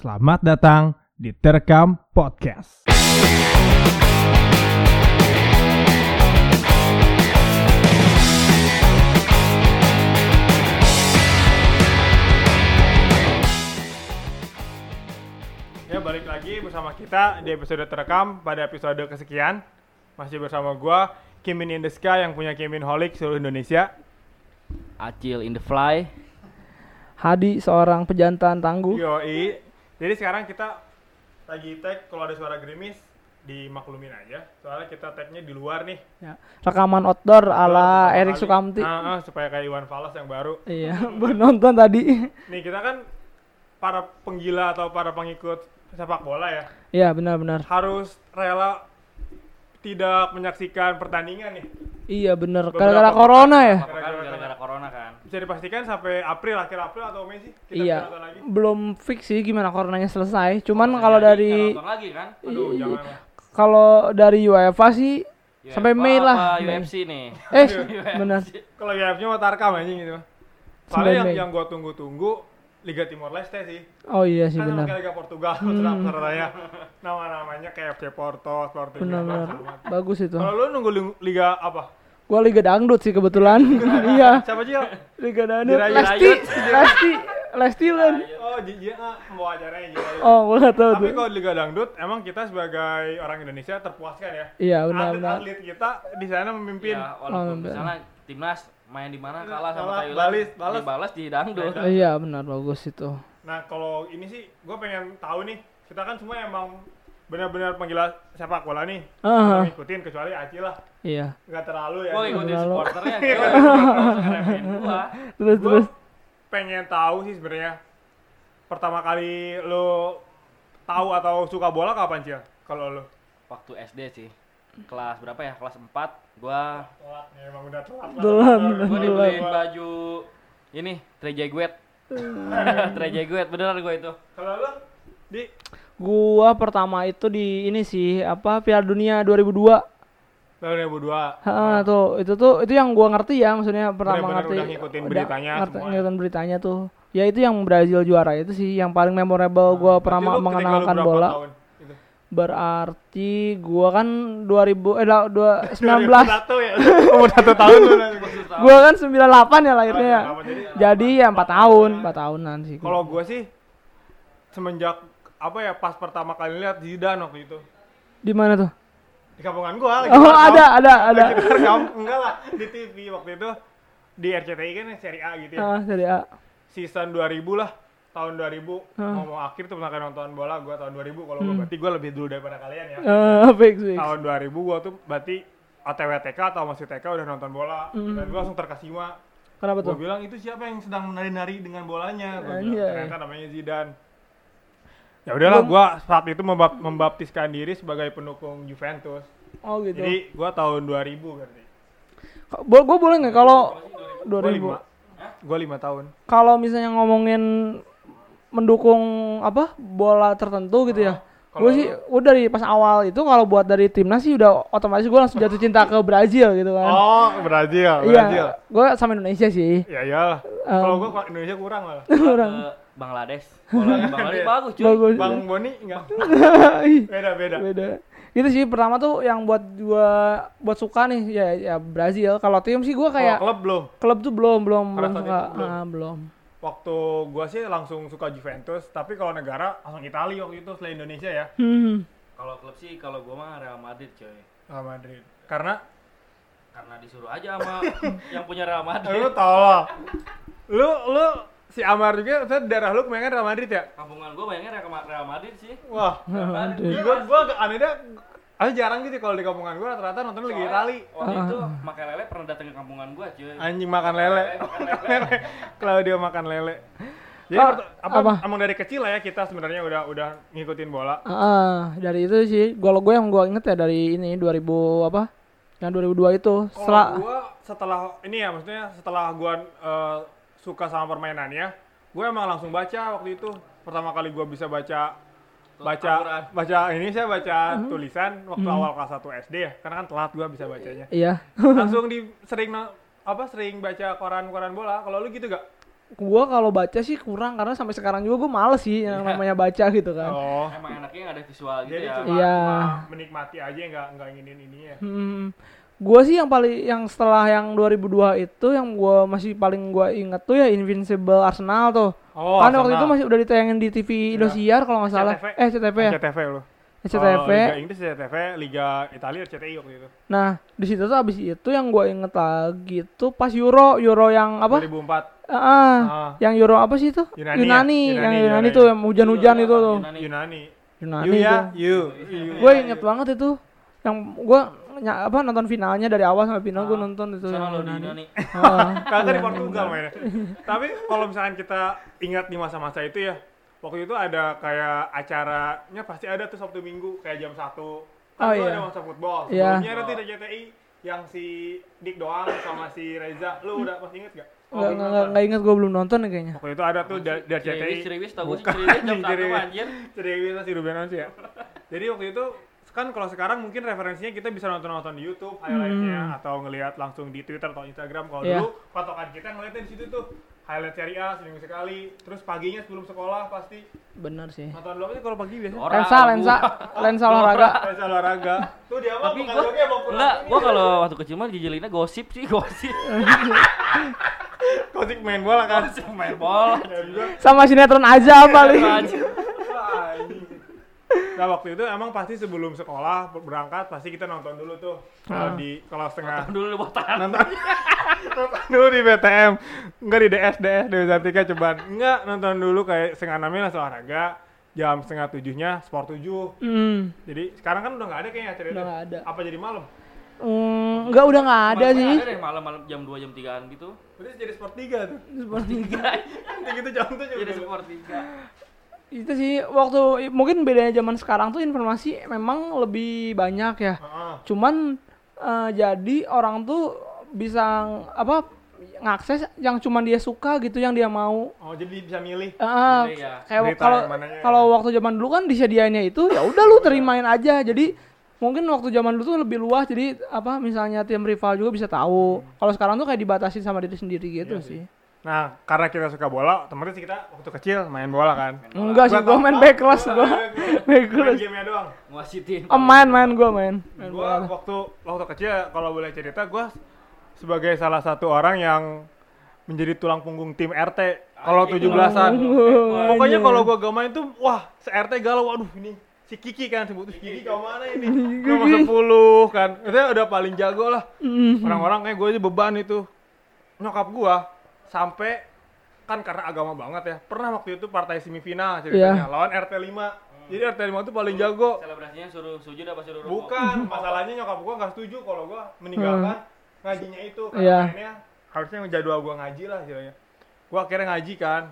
Selamat datang di Terekam Podcast. Ya balik lagi bersama kita di episode terekam pada episode kesekian Masih bersama gua Kimin in the Sky yang punya Kimin Holic seluruh Indonesia Acil in the fly. Hadi seorang pejantan tangguh. Yoi Jadi sekarang kita lagi tag kalau ada suara gerimis dimaklumin aja Soalnya kita tagnya di luar nih Ya. Rekaman outdoor ala Erik. Sukamti. Ah, ah, Supaya kayak Iwan Fals yang baru Iya, nonton tadi. Nih kita kan para penggila atau para pengikut sepak bola ya Iya, benar-benar. Harus rela tidak menyaksikan pertandingan nih Iya, benar. Beberapa Gara-gara corona ya. Gara-gara corona kan? Bisa dipastikan sampai April, akhir April atau Mei sih kita Iya. lagi Belum fix sih gimana coronanya selesai. Cuman kalau dari lagi kan? Aduh Iya. jangan kalau dari UEFA sih Sampai UEFA Mei lah. UFC nih. eh benar. Kalau UFC mah tarkam aja gitu Sampai Soalnya yang, yang gua tunggu-tunggu Liga Timor Leste sih Oh iya sih kan benar. kayak Liga Portugal Hmm. pesertanya nama-namanya kayak FC Porto, Sporting Benar-benar. Lisbon. Bagus itu. Kalau lu nunggu li- liga apa? Gua Liga Dangdut sih kebetulan. iya, Siapa Cil? Liga Dangdut. Lesti, Lesti, Lesti kan. Oh, Jiji ah, mau acaranya Jiji. Oh, gua nggak tahu Tapi tuh. kalau Liga Dangdut, emang kita sebagai orang Indonesia terpuaskan ya. Iya, benar-benar. Atlet-atlet kita di sana memimpin. Ya, walaupun Oh, misalnya timnas main di mana kalah sama Thailand, balis, balas. dibalas di dangdut. Nah, Iya, benar bagus itu. Nah, kalau ini sih gue pengen tahu nih, kita kan semua emang benar-benar penggila sepak bola nih. Ah. Kita ngikutin kecuali Aci lah. Iya. Nggak terlalu ya. Gua ngikutin supporternya, gua. Terus Gua terus. pengen tahu sih sebenarnya pertama kali lo tahu atau suka bola kapan Cil? Kalau lo? Waktu SD sih. Kelas berapa ya? Kelas 4 gua Telat, ya, emang udah telat. Telat, gua dibeliin baju ini Trejeguet. Hmm. Trejeguet beneran gua itu. Kalau lo? Di Gua pertama itu di ini sih apa Piala Dunia 2002. tahun 2002. Heeh, tuh itu tuh itu yang gua ngerti ya maksudnya pertama Bener-bener ngerti. udah ngikutin beritanya ngerti, semua. ngikutin beritanya tuh. Ya itu yang Brazil juara itu sih yang paling memorable gua pernah mengenalkan bola. tahun? Berarti gua kan 2000 eh lah, dua, 19 Satu ya. Umur satu tahun nanti. gua kan 98 ya lahirnya ya. Apa jadi? Ya 4 tahun, 4 tahunan sih. gua. Kalau gue sih semenjak apa ya pas pertama kali lihat Zidane waktu itu di mana tuh? di kampungan gua lagi Oh, ada ada ada. Enggak lah di TV waktu itu di RCTI kan seri A gitu ya Ah, dari A. season 2000 lah tahun 2000 Ah. mau mau akhir tuh pernah nonton bola gua tahun 2000 kalau gua berarti gua lebih dulu daripada kalian ya Eh, fix fix. tahun 2000 gua tuh berarti OTW TK atau masih TK udah nonton bola dan gua langsung terkesima Kenapa Gua tuh? bilang itu siapa yang sedang menari-nari dengan bolanya? Gua bilang, ternyata namanya Zidane. Ya udahlah, gua saat itu membap- membaptiskan diri sebagai pendukung Juventus. Oh gitu. Jadi gua tahun 2000 berarti. Bo gue boleh nggak kalau Gua 2000? lima. Gua lima tahun. Kalau misalnya ngomongin mendukung apa bola tertentu gitu ya. kalau Gue sih udah dari pas awal itu kalau buat dari timnas sih udah otomatis gue langsung jatuh cinta ke Brazil gitu kan. Oh, Brazil, Brazil. Iya, gue sama Indonesia sih. Ya iyalah. Um, Kalau gua kok Indonesia kurang malah. Orang Ke Bangladesh. Bangladesh bagus cuy. bagus. Bang Boni enggak. Beda, beda. beda. Itu sih pertama tuh yang buat gua buat suka nih ya ya Brazil. Kalau tim sih gua Kalau kayak klub belum. klub tuh belum belum belum suka belum. Ah, belum. Waktu gua sih langsung suka Juventus, tapi kalau negara langsung Italia waktu itu selain Indonesia ya. Hmm. Kalau klub sih kalau gua mah Real Madrid cuy. Real Madrid. Karena Karena disuruh aja sama yang punya Real lu Madrid. tolong. Lu lu si Amar juga, saya daerah lu kebanyakan Real Madrid ya? Kampungan gua bayangnya Real Real Madrid sih. Wah, Aduh. gua gua agak aneh dah. Aku jarang gitu kalau di kampungan gua rata-rata nonton lagi Itali. Waktu itu makan lele pernah datang ke kampungan gua cuy. Anjing makan lele. Kalau dia makan lele. Jadi perta- apa, apa? emang dari kecil lah ya kita sebenarnya udah udah ngikutin bola. Ah, dari itu sih gol gue yang gua inget ya dari ini 2000 apa? Yang 2002 itu. Kalau Setelah gua setelah ini ya maksudnya setelah gua eh, suka sama permainannya, gue emang langsung baca waktu itu. Pertama kali gua bisa baca baca Al-Quran. baca ini saya baca Hmm. tulisan waktu awal kelas 1 SD ya. Karena kan telat gua bisa bacanya. iya. Langsung di sering apa sering baca koran-koran bola. Kalau lu gitu gak? gua kalau baca sih kurang karena sampai sekarang juga gua males sih yang namanya baca gitu kan. Oh. Emang enaknya nggak ada visual gitu Jadi ya. cuma, Iya. cuma menikmati aja nggak nggak inginin ini ya. Hmm, gua sih yang paling yang setelah yang 2002 itu yang gua masih paling gua inget tuh ya Invincible Arsenal tuh. Oh, kan waktu itu masih udah ditayangin di TV Indosiar kalau nggak salah. CTV. Eh CTV ya. CTV lu. CTV. Kalau Liga Inggris CTV, Liga Italia RCTI waktu itu. Nah, di situ tuh abis itu yang gua inget lagi tuh pas Euro, Euro yang apa? 2004 Ah, Ah. yang Euro apa sih itu? Yunani ya? Yunani, Yunani, yang Yunani. Yunani tuh yang hujan-hujan itu tuh. Yunani. Yunani. Yunani You ya, tuh. you. you. Gue inget banget itu. Yang gua ny- apa nonton finalnya dari awal sampai final gua Ah, nonton itu yang lo. Ah, Kagak di Portugal mainnya. Tapi kalau misalkan kita ingat di masa-masa itu ya, waktu itu ada kayak acaranya pasti ada tuh Sabtu Minggu kayak jam 1. Oh, Kan dulu iya. ada masa football. Iya. Sebelumnya ada tuh di RCTI yang si Dik doang sama si Reza. Lu udah masih inget gak? Nggak nggak nggak- nggak inget gua belum nonton ya kayaknya. Waktu itu ada tuh dari dari Ciriwis, RCTI. Ciriwis tau gue sih Ciriwis jam satu Ciriwis. anjir. Ciriwis si Ruben Onsi ya. Jadi waktu itu kan kalau sekarang mungkin referensinya kita bisa nonton-nonton di YouTube highlightnya atau ngelihat langsung di Twitter atau Instagram. Kalau Hmm. Iya. dulu patokan kita ngeliatnya di situ tuh highlight Serie A seminggu sekali. Terus paginya sebelum sekolah pasti Bener sih. nonton dulu aja kalau pagi biasanya. Lensa, lensa, lensa olahraga. Lensa olahraga. Tuh dia mah Tapi gua mau pulang enggak, gua kalau waktu kecil mah dijelinnya gosip sih, gosip. Kosik main bola kan. Gosip main bola. Ya juga. Sama sinetron aja paling. Nah waktu itu emang pasti sebelum sekolah berangkat pasti kita nonton dulu tuh kalau Ah. di kalau setengah Dulu lu botahan. nonton nonton dulu di BTM enggak di DS DS Dewi Sartika cobaan enggak nonton dulu kayak setengah enamnya langsung olahraga jam setengah tujuhnya sport tujuh Hmm, jadi sekarang kan udah nggak ada kayaknya acara Udah nggak ada. apa jadi malam hmm, enggak udah nggak ada Malam- sih. Ada deh malam-malam jam 2 jam 3-an gitu. berarti jadi sport tiga tuh Seperti kayak gitu jam tujuh Jadi sport 3. Itu sih waktu mungkin bedanya zaman sekarang tuh informasi memang lebih banyak ya. Heeh. Cuman eh, jadi orang tuh bisa apa ngakses yang cuman dia suka gitu yang dia mau. oh jadi bisa milih Eh, Milih ya. kayak Berita kalau ya. kalau waktu zaman dulu kan disediainnya itu ya udah lu terimain aja. Jadi mungkin waktu zaman dulu tuh lebih luas jadi apa misalnya tim rival juga bisa tahu. Kalau sekarang tuh kayak dibatasi sama diri sendiri gitu Iya sih. Nah karena kita suka bola otomatis kita waktu kecil main bola kan Enggak sih Gua tau- main back kelas gua. Back gamenya doang Ngwasitin. Oh main main gua main. Main gua bola. waktu waktu kecil kalau boleh cerita gua sebagai salah satu orang yang menjadi tulang punggung tim RT kalau. 17-an. Oh, Pokoknya kalau gua gak main tuh wah se RT galau waduh ini si Kiki kan sebut "Ih, Kiki kau mana ini nomor 10 kan itu udah paling jago lah Hmm. orang-orang kayak gue aja beban itu nyokap gua sampai kan karena agama banget ya pernah waktu itu partai semifinal ceritanya Iya. lawan RT 5 jadi RT 5 tuh paling jago Selebrasinya suruh sujud apa suruh rukuk? Bukan, masalahnya nyokap gua nggak setuju kalau gua meninggalkan ngajinya itu karena Iya. mainnya harusnya jadwal gua ngaji lah istilahnya. Gua akhirnya ngaji kan.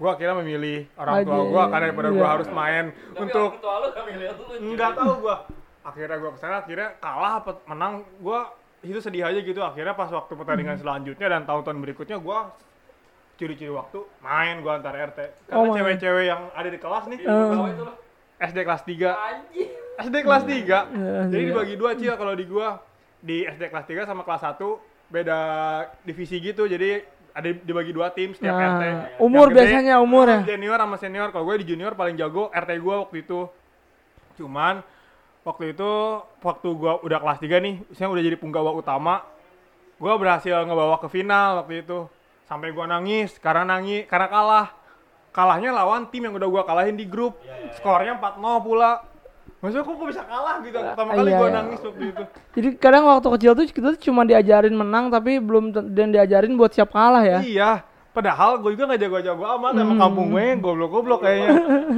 Gua akhirnya memilih orang tua Ngaji, gua karena daripada gua iya. harus main Tapi untuk orang tua lu gak milih lu. nggak tahu gua. Akhirnya gua ke sana akhirnya kalah apa menang gua itu sedih aja gitu akhirnya pas waktu pertandingan Hmm. selanjutnya dan tahun-tahun berikutnya gua curi-curi waktu main gua antar RT karena Oh, cewek-cewek yang ada di kelas nih itu lu. SD kelas 3 Anjing. SD kelas 3. Iya, Jadi iya. dibagi dua Cil kalau di gua. Di SD kelas 3 sama kelas 1 beda divisi gitu. Jadi ada dibagi dua tim setiap Nah, RT. umur gede, biasanya, umur ya? Junior sama senior. Kalau gue di junior paling jago RT gua waktu itu. Cuman waktu itu waktu gua udah kelas 3 nih, saya udah jadi punggawa utama. Gua berhasil ngebawa ke final waktu itu. Sampai gua nangis karena nangis karena kalah. Kalahnya lawan tim yang udah gua kalahin di grup. Skornya 4-0 pula. Maksudnya kok gua bisa kalah gitu. Pertama kali Iya, gua iya. nangis waktu itu. Jadi kadang waktu kecil tuh kita tuh cuma diajarin menang tapi belum dan diajarin buat siap kalah ya. Iya. Padahal gue juga gak jago-jago amat Emang Hmm. kampung gue goblok-goblok kayaknya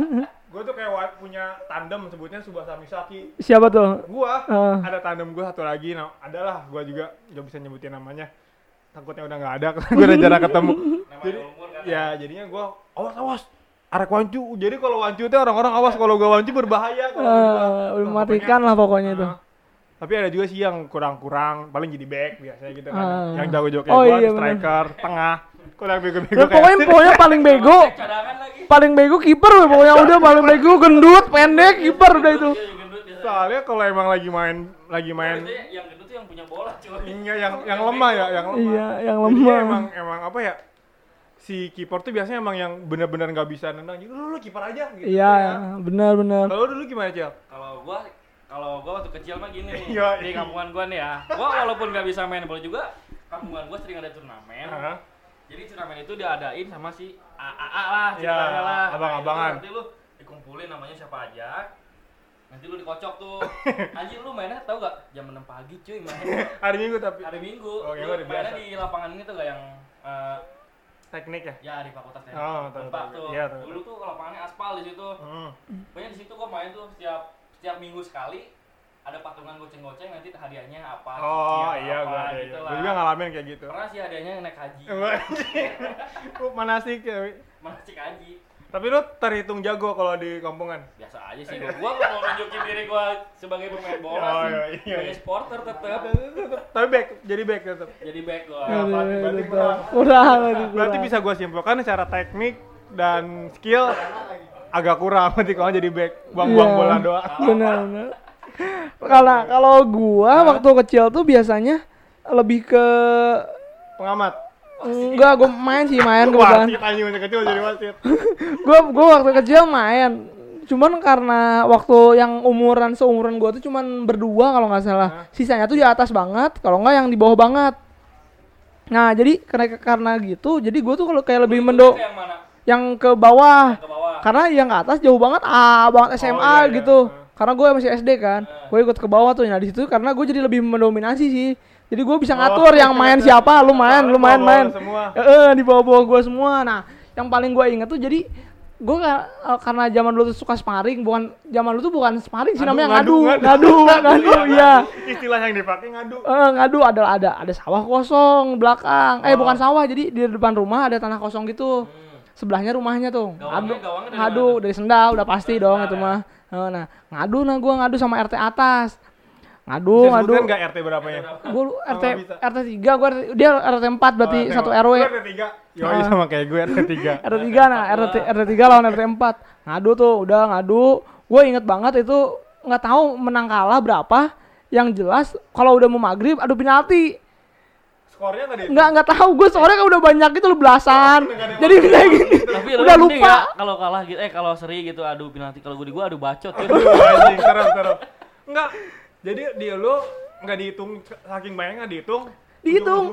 Gue tuh kayak punya tandem sebutnya Subasa Misaki Siapa tuh? Gua Ah. ada tandem gue satu lagi nah, Adalah gue juga gak bisa nyebutin namanya Takutnya udah gak ada Gue udah jarang ketemu Jadi umur kan. ya jadinya gue Awas awas Arek wancu Jadi kalau wancu tuh orang-orang awas Kalau gue wancu berbahaya kalau Eh, gua. udah Wah, mematikan lah pokoknya itu. Ah. Tapi ada juga sih yang kurang-kurang, paling jadi back biasanya gitu kan. Ah. Yang jago-jago kayak Oh, iya, striker, tengah. Kurang bego-bego kayak pokoknya pokoknya paling bego, paling bego kiper weh. pokoknya udah paling bego gendut, pendek, kiper udah itu. Iya. Soalnya kalau emang lagi main lagi main yang gendut tuh yang punya bola, cuy. Iya, yang yang lemah ya, yang lemah. Iya, yang lemah. emang emang apa ya? si kiper tuh biasanya emang yang bener-bener nggak bisa nendang. Jadi lu, lu kiper aja gitu. Iya, ya. benar benar. Kalau lu dulu gimana, Cil? Kalau gua kalau gua waktu kecil mah gini nih Iya, di iya. kampungan gua nih ya. Gua walaupun nggak bisa main bola juga, kampungan gua sering ada turnamen. Hah? Jadi turnamen itu diadain sama si AAA lah, Ya, lah. abang-abangan. Nanti lu dikumpulin namanya siapa aja. Nanti lu dikocok tuh. Anjing lu mainnya tau gak? Jam 6 pagi cuy main. Hari Minggu tapi Hari Minggu. Oh, ya lu udah mainnya biasa. di lapangan ini tuh gak yang eh, teknik ya. ya di fakultas teknik. Oh, tahu, tahu. tuh. Iya, tahu, Dulu tuh lapangannya aspal di situ. Hmm. Pokoknya di situ gua main tuh setiap setiap minggu sekali ada patungan goceng-goceng nanti hadiahnya apa Oh, iya apa, gua ada. gitu Gua lah. juga ngalamin kayak gitu. pernah sih hadiahnya naik haji manasik ya. Masih haji Tapi lu terhitung jago kalau di kampungan. biasa aja sih gua gua nggak mau nunjukin diri gua sebagai pemain bola Oh, iya, iya, sebagai iya. supporter tetap Tapi back, jadi back tetap. jadi back gua Iya, Aduh, berarti- kurang. Kurang, berarti bisa gua simpulkan secara teknik dan skill agak kurang berarti kalau jadi back buang-buang Iya. bola doang. Benar, benar. Karena kalau gua waktu kecil tuh biasanya lebih ke Pengamat. enggak gua main sih main kebetulan. si anjing masih kecil jadi wasit. gua gua waktu kecil main. Cuman karena waktu yang umuran seumuran gua tuh cuman berdua kalau nggak salah. Sisanya tuh di atas banget kalau nggak yang di bawah banget. Nah jadi karena karena gitu jadi gua tuh kalau kayak lebih mendo yang yang ke bawah. Ke bawah. Karena yang ke atas jauh banget ah banget SMA iya, iya. gitu karena gue masih SD kan gue ikut ke bawah tuh nah di situ karena gue jadi lebih mendominasi sih jadi gue bisa Oh. ngatur yang main siapa lu main lu main main semua. Eh, eh, di bawah-bawah gue semua nah yang paling gue inget tuh jadi gue karena zaman dulu tuh suka sparring bukan zaman dulu tuh bukan sparring sih namanya ngadu, ngadu ngadu. ngadu ngadu iya Istilah yang dipakai ngadu. Eh, ngadu ada ada ada sawah kosong belakang eh Oh. bukan sawah jadi di depan rumah ada tanah kosong gitu sebelahnya rumahnya tuh Gawangnya- ngadu gawangnya dari ngadu mana? dari sendal udah pasti dong itu ya? mah Eh, nah ngadu nah gua ngadu sama RT atas ngadu Bisa ngadu nggak RT berapanya? gua lu- Oh, RT. RT 3 gua RT, dia RT 4 berarti Oh, satu. RW RT 3. Yoi Ah. sama kayak gue RT 3. RT 3 nah RT RT 3 lawan RT 4 ngadu tuh udah ngadu gue inget banget itu nggak tahu menang kalah berapa yang jelas kalau udah mau maghrib adu penalti Skornya tadi. nggak nggak tahu gue soalnya kan udah banyak gitu loh belasan jadi kayak gini tapi udah lupa kalau kalah gitu eh kalau seri gitu adu penalti kalau gue di gua adu bacot ya Aduh. Enggak. Jadi di lu nggak dihitung saking banyak nggak dihitung. Dihitung.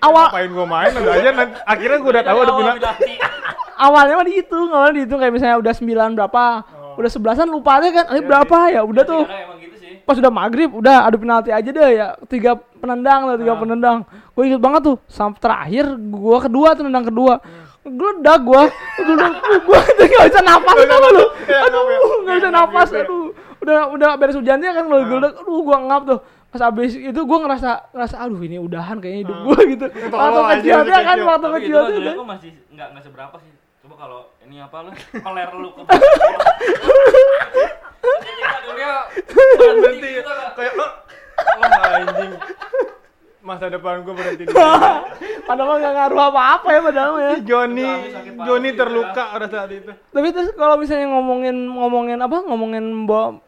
Awal- Ngapain gua main aja nanti akhirnya gua udah tahu ada penalti. awalnya mah dihitung awalnya dihitung kayak misalnya udah 9 berapa Oh. udah sebelasan lupa aja kan ini berapa ya udah tuh gitu sih pas udah maghrib udah adu penalti aja deh ya tiga penendang lah tiga Ah. penendang. Gue inget banget tuh sampai terakhir gue kedua tuh nendang kedua. Geledak gue geledak. Gue nggak bisa napas Nggak tau lu. aduh nggak bisa ya. aduh. Udah udah beres hujannya kan kalau Ah. geledak aduh gue ngap tuh. Pas abis itu gue ngerasa ngerasa aduh ini udahan kayaknya hidup Ah. gue gitu. Waktu aja, kecil masih dia kan waktu tapi itu kecil mah dia dulu aku masih nggak nggak seberapa sih? Coba kalau ini apa lu? Peler lu ke ya Berhenti kan. kayak oh, oh anjing. Masa depan gua berhenti di padahal nggak ngaruh apa-apa ya padahal ya. Joni, Joni terluka pada saat itu. Tapi terus kalau misalnya ngomongin ngomongin apa ngomongin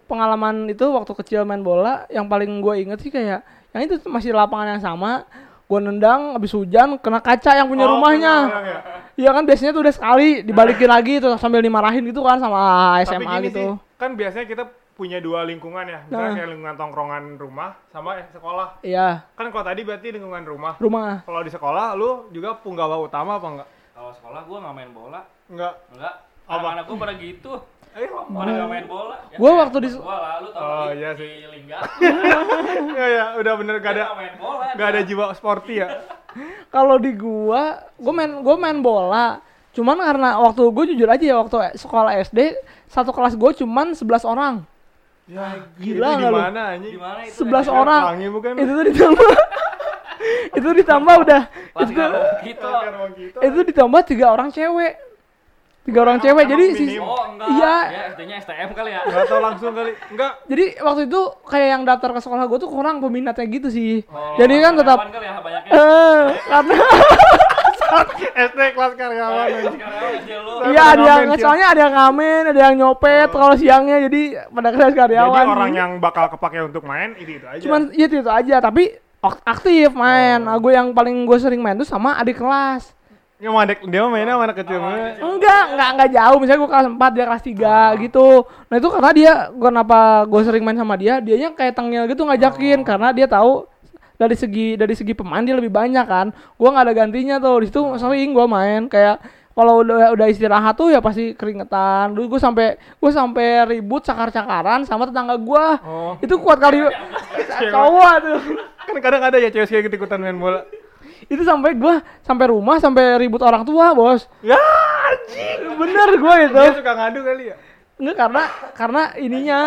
pengalaman itu waktu kecil main bola yang paling gue inget sih kayak yang itu masih lapangan yang sama. Gue nendang habis hujan kena kaca yang punya Oh, rumahnya. ya. iya kan biasanya tuh udah sekali dibalikin lagi tuh sambil dimarahin gitu kan sama Tapi SMA gini gitu. sih, kan biasanya kita punya dua lingkungan ya. Misalnya Nah. kayak lingkungan tongkrongan rumah sama eh, sekolah. iya Kan kalau tadi berarti lingkungan rumah. rumah Kalau di sekolah lu juga punggawa utama apa enggak? kalau sekolah gua nggak main bola Enggak. enggak Apa? anak-anak gua pada gitu Eh, pada nggak main bola Ya, Gua waktu di- gua lalu tau Oh, di- iya di sih. Lingga ya ya, udah bener gak ada main bola gak ada jiwa sporty ya. kalau di gua gua main gua main bola cuman karena waktu gue jujur aja ya waktu sekolah SD satu kelas gue cuman 11 orang Ya, gila itu nggak lu? gimana anjing? di mana itu 11 ya? orang Pelangi bukan? itu tuh ditambah itu ditambah udah Kelas itu gitu ruang kita. itu ditambah tiga orang cewek tiga orang Emang- cewek jadi si minim. oh enggak Iya. ya SD-nya STM kali ya Enggak tahu langsung kali. Enggak. jadi waktu itu kayak yang daftar ke sekolah gue tuh kurang peminatnya gitu sih Oh, jadi kan tetap kali ya banyaknya eh karena SD kelas karyawan iya ada yang soalnya ada yang ngamen ada yang nyopet kalau siangnya jadi pada kelas karyawan Jadi orang sih. yang bakal kepake untuk main itu itu aja. cuman iya itu, itu aja tapi ak- aktif main Oh. aku yang paling gue sering main tuh sama adik kelas Dia mah anak dia mainnya sama anak kecil Oh. Enggak, enggak, enggak jauh. Misalnya gue kelas 4, dia kelas 3 gitu. Nah itu karena dia, gua kenapa gue sering main sama dia, dianya kayak tengil gitu ngajakin. Karena dia tahu dari segi dari segi pemain dia lebih banyak kan. Gua nggak ada gantinya tuh. Di situ sering gua main kayak kalau udah udah istirahat tuh ya pasti keringetan. Dulu gue sampai gue sampai ribut cakar-cakaran sama tetangga gua. Oh. Itu kuat kali cowok tuh. Kan kadang ada ya cewek kayak gitu ikutan main bola. Itu sampai gua sampai rumah sampai ribut orang tua, Bos. Ya anjing. Bener gua itu. Dia suka ngadu kali ya. Enggak karena karena ininya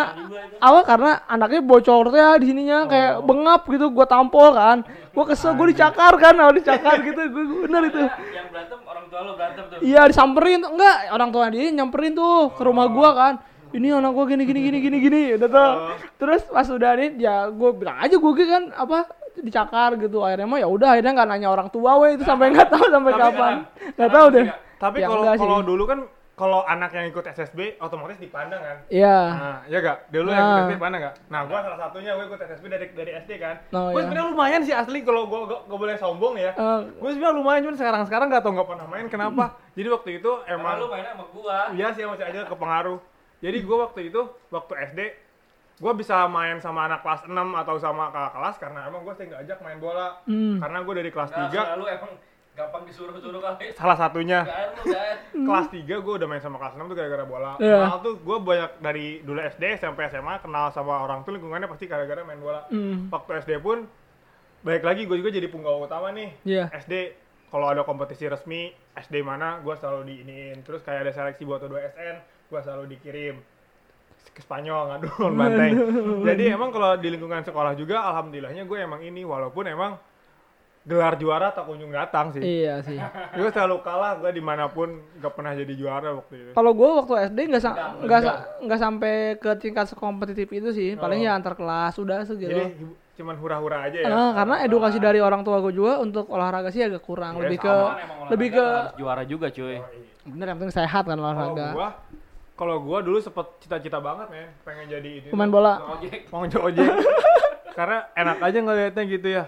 awal karena anaknya bocor tuh ya di sininya kayak bengap gitu gua tampol kan. Gua kesel gua dicakar kan, awal dicakar gitu. Gua bener itu. Yang berantem orang tua lo berantem tuh. Iya disamperin tuh. Enggak, orang tua dia nyamperin tuh ke rumah gua kan. Ini anak gua gini gini gini gini gini udah tuh. Terus pas udah ini ya gua bilang aja gua kan apa dicakar gitu akhirnya mah ya udah akhirnya nggak nanya orang tua weh itu sampai nggak tahu sampai Tapi kapan sekarang- nggak sekarang tahu deh? Tapi Ya, kalau kalau dulu kan kalau anak yang ikut SSB otomatis dipandang kan. iya Nah, ya gak? Dulu yang Nah. ikut SSB mana gak? Nah, gua salah satunya gua ikut SSB dari dari SD kan. Oh, gua iya. sebenarnya lumayan sih asli kalau gua gua boleh sombong ya. Eh, Gua sebenarnya lumayan cuman sekarang-sekarang gak tau nggak pernah main kenapa. Jadi waktu itu Karena emang lu mainnya sama gua. Iya sih masih aja kepengaruh. Jadi gua waktu itu waktu SD gua bisa main sama anak kelas 6 atau sama kakak kelas karena emang gua sering ngajak main bola. Hmm. Karena gua dari kelas Nah, 3 lu emang gampang disuruh-suruh kali. salah satunya Gak gak. kelas 3 gue udah main sama kelas 6 tuh gara-gara bola. Iya. Kenal tuh gue banyak dari dulu SD sampai SMA kenal sama orang tuh lingkungannya pasti gara-gara main bola. hmm. Waktu SD pun baik lagi gue juga jadi punggawa utama nih. Iya. SD kalau ada kompetisi resmi SD mana gue selalu diiniin. Terus kayak ada seleksi buat 2 SN gue selalu dikirim ke Spanyol ngadu lawan banteng. Jadi emang kalau di lingkungan sekolah juga alhamdulillahnya gue emang ini walaupun emang gelar juara tak kunjung datang sih. Iya sih. Gue selalu kalah, gue di mana pun gak pernah jadi juara waktu itu. Kalau gue waktu SD nggak sa Enggak, nggak sa- nggak sampai ke tingkat sekompetitif itu sih. Paling Oh. ya antar kelas udah segitu. Jadi cuman hura-hura aja ya. Ah, karena edukasi dari orang tua gue juga untuk olahraga sih agak kurang. Iya, lebih sama. ke Kan lebih ke juara juga cuy. bener yang penting sehat kan Kalau olahraga. gua kalau gua dulu sempet cita-cita banget men, pengen jadi ini. Pemain bola. Ojek. Pengen ojek. Karena enak aja ngeliatnya gitu ya.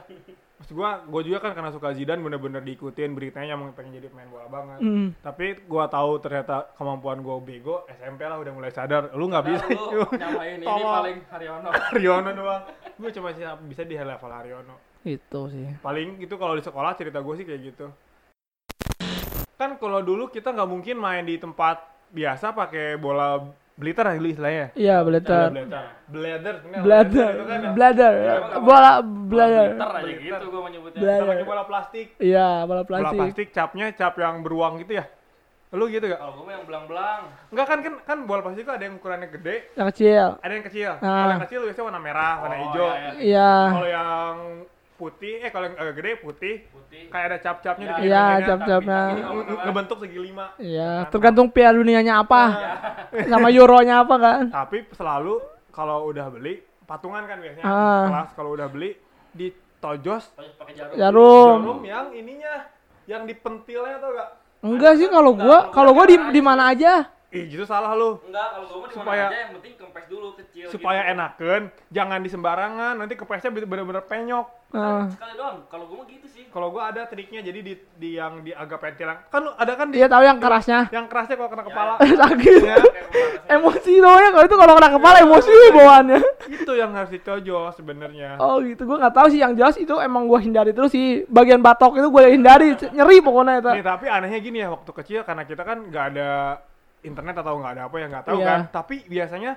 Maksud gua, gua juga kan karena suka Zidane bener-bener diikutin beritanya emang pengen jadi pemain bola banget. Hmm. Tapi gua tahu ternyata kemampuan gua bego, SMP lah udah mulai sadar, lu nggak bisa. Lu nyamain ini paling Haryono. Haryono doang. Gue cuma sih bisa di level Haryono. Itu sih. paling itu kalau di sekolah cerita gue sih kayak gitu kan kalau dulu kita nggak mungkin main di tempat biasa pakai bola bliter ya dulu istilahnya Iya, sebenarnya Bladder, itu bladder, Emang bola bladder. Bliter aja gitu gua menyebutnya. Bladder. kita pakai bola plastik Iya, bola bola plastik. plastik capnya cap yang beruang gitu ya lu gitu gak? Kalau gua mah yang belang-belang. enggak kan kan kan bola plastik itu ada yang ukurannya gede Yang kecil. ada yang kecil Ah. kalau yang kecil biasanya warna merah warna Oh, hijau iya, iya. Iya. kalau yang putih eh kalau yang agak gede putih Putih. kayak ada cap-capnya Ya, di Iya, cap-capnya. Ngebentuk segi lima Iya, tergantung piala dunianya apa. Sama euronya apa kan? tapi selalu kalau udah beli patungan kan biasanya Ah. kelas kalau udah beli ditojos Pakai pakai jarum. Jarum. jarum yang ininya yang dipentilnya tau gak Enggak sih kalau gua, kalau gua di di mana aja. Ih gitu salah lu Enggak, kalau gua mah Supaya- aja yang penting kempes dulu kecil supaya gitu. enakan jangan di sembarangan nanti kepesnya bener-bener penyok Nah, Sekali doang. Kalau gua mah gitu sih. kalau gua ada triknya jadi di, di yang di agak pentil yang- kan lu ada kan di dia tahu yang kerasnya. yang kerasnya kalau kena kepala Sakit. ya, Kayak pemanasan. Emosi doang kalau itu kalau kena kepala emosi bawaannya. itu yang harus ditojos sebenarnya Oh gitu, gua nggak tahu sih yang jelas itu emang gua hindari terus sih bagian batok itu gua hindari nyeri pokoknya itu. Nih tapi anehnya gini ya waktu kecil karena kita kan nggak ada internet atau nggak ada apa ya nggak tahu Iya. kan. Tapi biasanya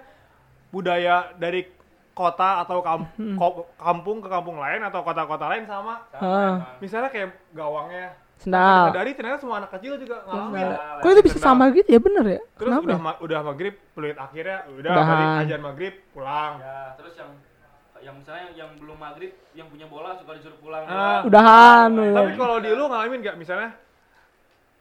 budaya dari kota atau kam- Hmm. ko- kampung ke kampung lain atau kota-kota lain sama. Sama, emang. Misalnya kayak gawangnya. Sendal. Dari ternyata semua anak kecil juga ngalamin. Sendal. Kok itu bisa sama gitu ya bener ya? Terus Kenapa? udah ya? ma- udah maghrib peluit akhirnya udah balik ajan maghrib pulang. Ya, terus yang yang misalnya yang belum maghrib yang punya bola suka disuruh pulang Ah. Udahan. Tapi kalau di lu ngalamin nggak misalnya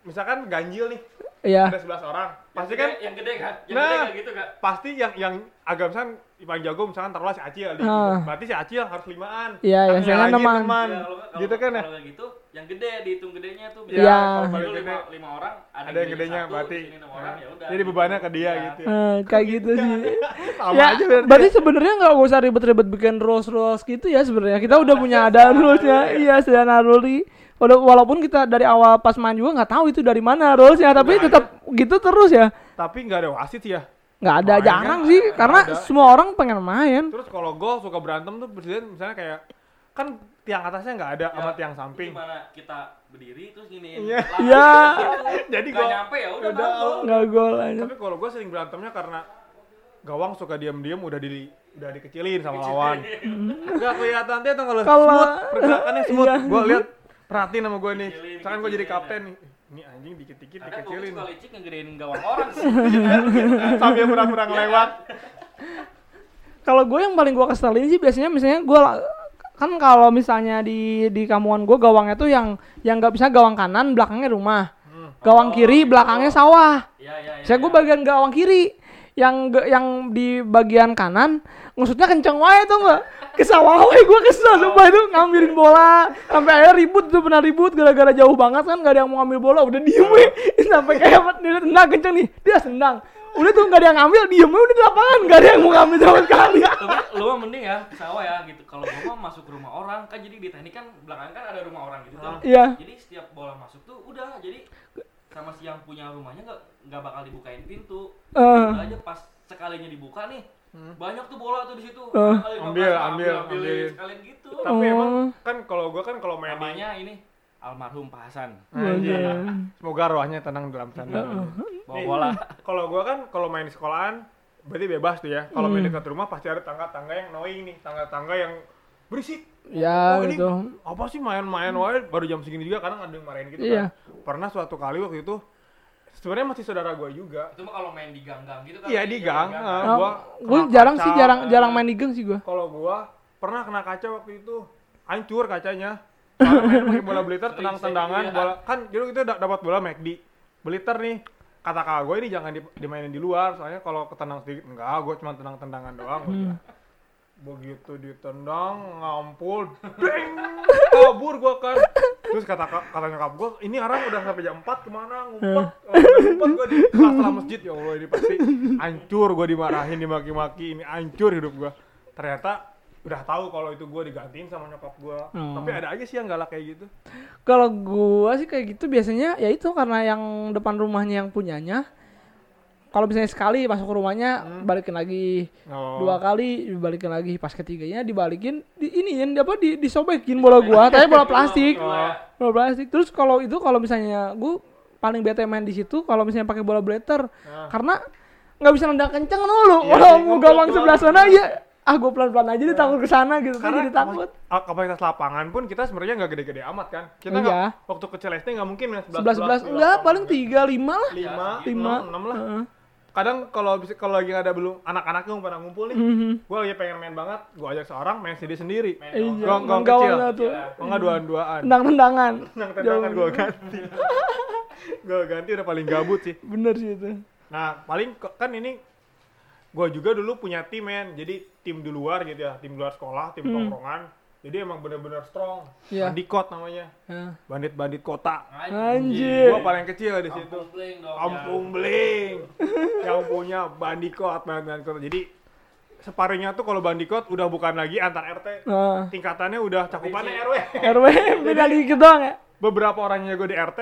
misalkan ganjil nih Iya. ada 11 orang Yang pasti gede- kan yang gede kan yang Nah. gede kan gitu kan pasti yang yang agak misalkan paling jago misalkan taruhlah si Acil Ah. berarti si Acil harus limaan Iya, Yang ya, saya lagi neman. neman. Ya, kalau nggak- kalau gitu kan ya kalau gitu yang gede dihitung gedenya tuh Iya. kalau Jadi paling lima, lima orang ada yang gedenya satu, berarti sini enam orang, ya udah jadi gitu. bebannya ke dia Iya. gitu ya. Eh, kayak gitu sih. sama ya, aja berarti berarti sebenarnya nggak usah ribet-ribet bikin rules rules gitu ya sebenarnya. Kita udah punya ada rulesnya. Iya, sudah naruli. Wala- Walaupun kita dari awal pas main juga nggak tahu itu dari mana rulesnya, tapi tetap gitu terus ya. tapi nggak ada wasit sih ya Nggak ada Main jarang kan sih, nggak karena ada. semua orang pengen main. terus kalau gol suka berantem tuh presiden misalnya kayak kan tiang atasnya nggak ada sama Ya, tiang samping Gimana kita berdiri terus gini. Iya. Iya. Jadi Gak gua- nyampe ya udah udah, gol. Nggak gol aja. tapi kalau gue sering berantemnya karena gawang suka diam-diam udah di udah dikecilin sama lawan nggak kelihatan dia tuh kalau Kalau- smooth pergerakannya smooth Iya. gue lihat perhatiin sama gue nih misalkan gue jadi kapten nih ini anjing dikit-dikit dikecilin suka licik ngegedein gawang orang sih. sambil pura-pura ngelewat Kalau gue yang paling gue keselin sih biasanya misalnya gue kan kalau misalnya di di kamuan gue gawangnya tuh yang yang nggak bisa gawang kanan belakangnya rumah, Hmm. gawang kiri belakangnya sawah. Iya iya iya. Saya gue iya. bagian gawang kiri. Yang yang di bagian kanan ngusutnya kenceng wae tuh nggak? Ke sawah wae gue kesel sumpah. Itu ngambilin bola. Sampai akhirnya ribut tuh pernah ribut. Gara-gara jauh banget kan gak ada yang mau ngambil bola. Udah diem we sampai kayak tendang kenceng nih. Dia tendang udah tuh gak ada yang ngambil diem we udah di lapangan gak ada yang mau ngambil sama sekali Tapi lu mah mending ya ke sawah ya gitu. Kalau gua mah masuk ke rumah orang kan jadi di teknik kan belakang kan ada rumah orang gitu tuh. iya Jadi setiap bola masuk tuh udah jadi sama si yang punya rumahnya nggak nggak bakal dibukain pintu. Eh. Udah aja pas sekalinya dibuka nih banyak tuh bola tuh di situ. Kali nggak Ambil, ambil, ambilin. ambilin. sekalian gitu. tapi Oh. emang kan kalau gue kan kalau main Namanya ini almarhum Pak Hasan. Iya. semoga rohnya tenang dalam sana bawa bola. kalau gue kan kalau main di sekolahan berarti bebas tuh ya kalau Hmm. main dekat rumah pasti ada tangga-tangga yang annoying nih tangga-tangga yang berisik ya Oh, ini gitu apa sih main-main wae baru jam segini juga kadang ada yang marahin gitu Iya. kan pernah suatu kali waktu itu sebenarnya masih saudara gue juga Itu mah kalau main di gang-gang gitu kan. Iya, di gang. gang. Ah. Nah, gua gue kena jarang kaca, sih jarang eh. jarang main di geng sih gue kalau gue pernah kena kaca waktu itu hancur kacanya Main pakai bola beliter tenang tendangan Iya. bola kan dulu kita da- dapat bola McD beliter nih kata kakak gue ini jangan di- dimainin di luar soalnya kalau ketendang sedikit enggak gue cuma tenang tendangan doang. Hmm. begitu ditendang ngampul beng kabur gue kan. Terus kata kata nyokap gue ini orang udah sampai jam 4 ke mana? Ngumpet Oh, udah ngumpet gue di kelas masjid. Ya Allah ini pasti hancur gue dimarahin dimaki-maki ini hancur hidup gue ternyata udah tahu kalau itu gue digantiin sama nyokap gue Hmm. tapi ada aja sih yang galak kayak gitu. Kalau gua sih kayak gitu biasanya ya itu karena yang depan rumahnya yang punyanya. Kalau misalnya sekali masuk ke rumahnya balikin lagi. Oh. dua kali dibalikin lagi. Pas ketiganya dibalikin di ini yang apa di disobekin bola gua. Tapi bola plastik. Oh. bola plastik. Terus kalau itu kalau misalnya gua paling bete main di situ kalau misalnya pakai bola blater Ah. karena nggak bisa nendang kenceng dulu Iya kalau sih, mau gawang sebelah sana ya ah gua pelan pelan aja deh takut ke sana gitu. Kan karena jadi takut. kapasitas lapangan pun kita sebenarnya nggak gede-gede amat kan. Kita Iya. nggak waktu kecil SD nggak mungkin main sebelas sebelas enggak paling tiga lima lah. Lima lima. enam lah. Kadang kalau bisa kalau lagi ada belum anak-anaknya pada ngumpul nih Mhm. gue lagi pengen main banget gue ajak seorang main sendiri sendiri. Iya, gawang gawangnya kecil. tuh. Oh nggak duaan duaan tendang tendangan nang tendangan gue ganti. Gue ganti udah paling gabut sih. Bener sih itu. Nah paling kan ini gue juga dulu punya tim men. Jadi tim di luar gitu ya. Tim di luar sekolah tim Hmm. tongkrongan. Jadi emang bener-bener strong. Iya. bandikot namanya. Ya. bandit-bandit kota. Anjir. gue paling kecil di situ. Kampung Bling dong. kampung beling yang punya bandikot bandikot jadi separuhnya tuh kalau bandikot udah bukan lagi antar RT Nah, tingkatannya udah cakupannya RW RW beda dikit doang ya. beberapa orangnya gue di RT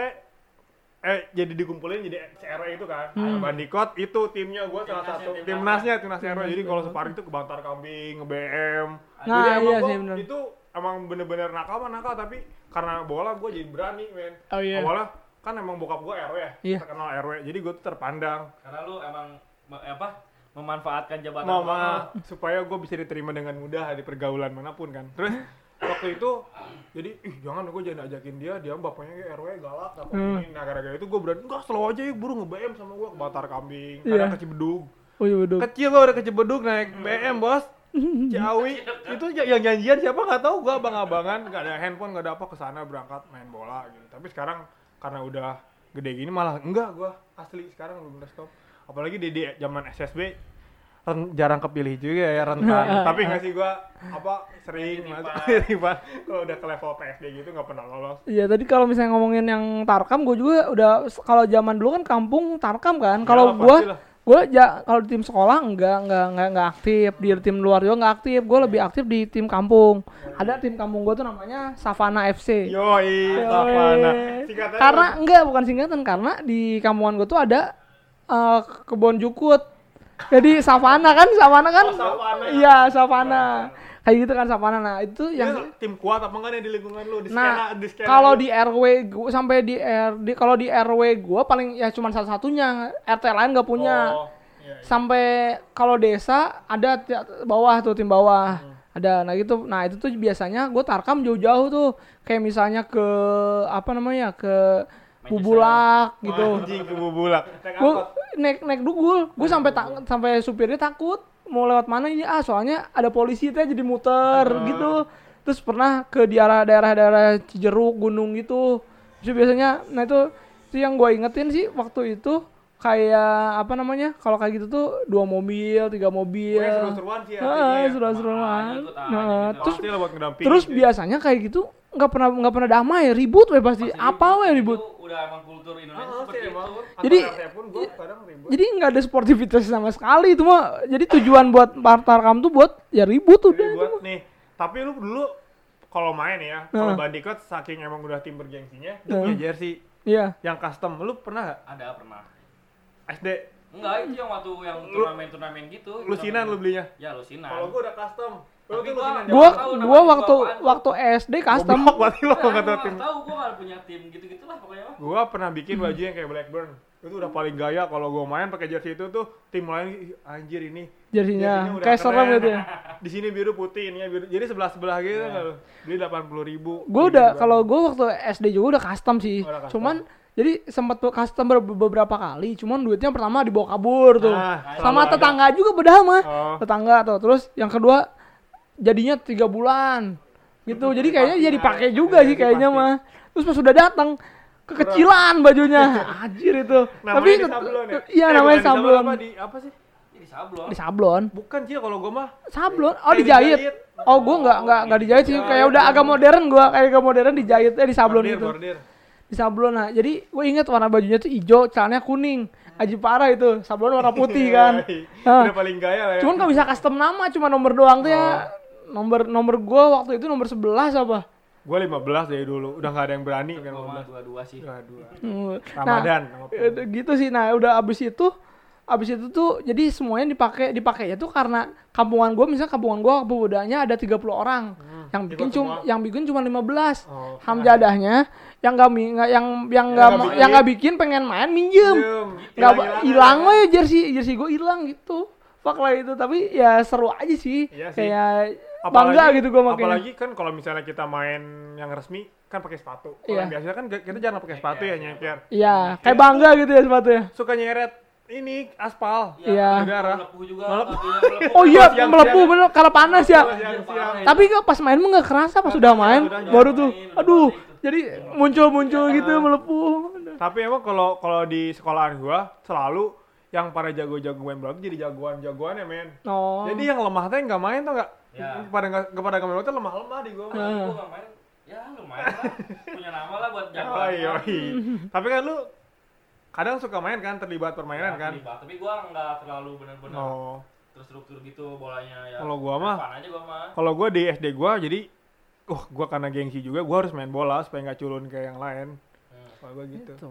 eh jadi dikumpulin jadi CRW itu kan Hmm. bandikot itu timnya gue salah satu timnas. timnasnya timnas RW jadi kalau separuh itu kebantar kambing nge BM Nah, jadi emang iya gua itu emang bener-bener nakal mah nakal tapi karena bola gue jadi berani men Oh, iya. awalnya kan emang bokap gue RW ya Iya. terkenal RW jadi gue tuh terpandang Karena lu emang me- apa? Memanfaatkan jabatan mama supaya gue bisa diterima dengan mudah di pergaulan mana pun kan terus waktu itu jadi ih jangan gue jangan ajakin dia dia bapaknya kayak RW galak apa Hmm. ini nah gara-gara itu gue berani enggak slow aja yuk buru nge-BM sama gue ke Batar Kambing Iya. kadang ke Cibedug. Oh iya betul kecil gue udah ke Cibedug naik BM bos. Ciawi. Itu ya- yang janjian siapa? Nggak tahu gue abang-abangan nggak ada handphone nggak ada apa ke sana berangkat main bola gitu. Tapi sekarang karena udah gede gini malah enggak gue asli sekarang bener stop apalagi di, zaman SSB jarang kepilih juga ya rentan. Tapi nggak sih gua apa sering tiba kalau udah ke level PSD gitu nggak pernah lolos. Iya tadi kalau misalnya ngomongin yang Tarkam gue juga udah kalau zaman dulu kan kampung Tarkam kan. Kalau gue gue ja, kalau di tim sekolah enggak enggak enggak enggak aktif di tim luar juga enggak aktif. Gue lebih aktif di tim kampung. Ada tim kampung gue tuh namanya Savana FC. Yoi, Yoi. Savana. Karena enggak bukan singkatan karena di kampungan gue tuh ada eh, kebun jukut. Jadi Savana kan, Savana kan? Oh, Savana. Iya, Savana. Kayak gitu kan Savana. Nah, itu yang yang tim kuat apa enggak nih di lingkungan lu di Nah, skena di skena kalau di RW gua sampai di R di kalau di RW gua paling ya cuma satu-satunya, RT lain nggak punya. Oh, iya, iya. Sampai kalau desa ada bawah tuh tim bawah. Hmm. Ada nah gitu. Nah, itu tuh biasanya gua tarkam jauh-jauh tuh. Kayak misalnya ke apa namanya? ke Bubulak gitu. Anjing ke bubulak. Gua. Naik naik dugul. Gua sampai ta- sampai supirnya takut mau lewat mana ini ah soalnya ada polisi teh jadi muter gitu. Terus pernah ke di arah daerah-daerah Cijeruk, gunung gitu. Terus biasanya nah itu itu yang gua ingetin sih waktu itu kayak apa namanya? Kalau kayak gitu tuh dua mobil, tiga mobil. Seru-seruan sih ya. seru-seruan. Nah, gitu. terus buat ngedampingin terus biasanya kayak gitu nggak pernah nggak pernah damai, ribut we pasti. Apa we ribut? Itu udah emang kultur Indonesia Ah, seperti sih, emang. itu. Jadi- RT pun gua kadang ribut. Jadi nggak ada sportivitas sama sekali itu mah. Jadi tujuan buat Tarkam tuh buat ya ribut udah. ribut nih. Tapi lu dulu kalau main ya, kalau Nah. Bandicoot saking emang udah tim bergengsinya, dia Nah. punya jersey Iya. yang custom. Lu pernah gak? Ada pernah. SD Enggak, itu yang waktu yang Lu- turnamen-turnamen gitu. lusinan lu turnamen- belinya. Ya, lusinan. Kalau gua udah custom. Gua- Gua gua waktu waktu SD custom. Berarti lo nggak gua tahu tim. nggak tahu, gua nggak punya tim gitu-gitu lah pokoknya. mah. Gua pernah bikin baju yang kayak Blackburn. Itu udah paling gaya kalau gua main pakai jersey itu tuh tim lain "Ih, anjir ini. Jersinya kayak serem keren." gitu ya. Di sini biru putih, ini biru. Jadi sebelah sebelah gitu Iya. kan lu. Beli 80 ribu. Gue udah kalau gue waktu SD juga udah custom sih. Oh, udah custom. Cuman jadi sempat tuh custom ber- beberapa kali. Cuman duitnya pertama dibawa kabur tuh. Nah, Sama selalu ada. tetangga juga beda mah. Oh. Tetangga tuh. Terus yang kedua jadinya tiga bulan gitu. Jadi kayaknya jadi pakai ada. juga Iya, sih kayaknya mah. Terus pas sudah datang kekecilan bajunya. Anjir itu. Namanya Tapi di sablon ya? iya Eh, namanya di sablon. Apa di apa sih? Jadi sablon. Di sablon. Bukan sih kalau gua mah Sablon. Oh Kayak dijahit. dijahit. Oh gua nggak nggak nggak dijahit sih. Kayak udah agak modern gua. Kayak agak modern dijahit eh di sablon bordir, gitu. bordir. Di sablon nah. Jadi gue inget warna bajunya tuh hijau, celananya kuning. Aji parah itu. Sablon warna putih kan. Hah. Udah paling gaya lah ya. Cuman nggak bisa custom nama, cuma nomor doang tuh ya. Nomor nomor gua waktu itu nomor 11 apa? Gua 15 dari dulu, udah nggak ada yang berani kan Gua mah 15. dua-dua sih. Dua, dua. Hmm. Ramadan. Nah, eh, gitu sih. Nah, udah abis itu abis itu tuh jadi semuanya dipakai dipakainya tuh karena kampungan gua misalnya kampungan gua pemudanya ada 30 orang. yang bikin cuma yang bikin cuma 15. Oh, Hamjadahnya yang nggak- yang yang nggak yang nggak bikin pengen main minjem. Nggak hilang ya. ya jersey jersey gue hilang gitu fuck lah itu tapi ya seru aja sih Iya sih. kayak bangga gitu gue makanya Apalagi kan kalau misalnya kita main yang resmi kan pakai sepatu. Kalau Iya. yang biasa kan gak- kita jarang pakai sepatu ya nyengker. iya kayak bangga gitu ya sepatunya Suka nyeret ini aspal. Iya. Udara. Melepuh juga. Melepuh. oh iya siang-siang. melepuh bener kalau panas ya Siang-siang. tapi kok pas main mah nggak kerasa pas sudah main udah baru tuh main, aduh udah jadi muncul-muncul gitu melepuh Tapi emang kalau kalau di sekolahan gua selalu yang para jago-jago main bola tuh jadi jagoan-jagoan ya men. oh Jadi yang lemah teh nggak main tau nggak? Ya. Pada nggak kepada nggak main lemah-lemah di gua. mah. Ah. Gua nggak main. Ya lumayan lah. Punya nama lah buat jago. Oh iya, iya. Tapi kan lu kadang suka main kan terlibat permainan kan? Tapi gua nggak terlalu bener-bener Oh. terstruktur gitu bolanya ya. Kalau gua mah aja gua mah. kalau gua di SD gua jadi oh gua karena gengsi juga gua harus main bola supaya nggak culun kayak yang lain. Hmm. Kalau gua gitu. Gitu.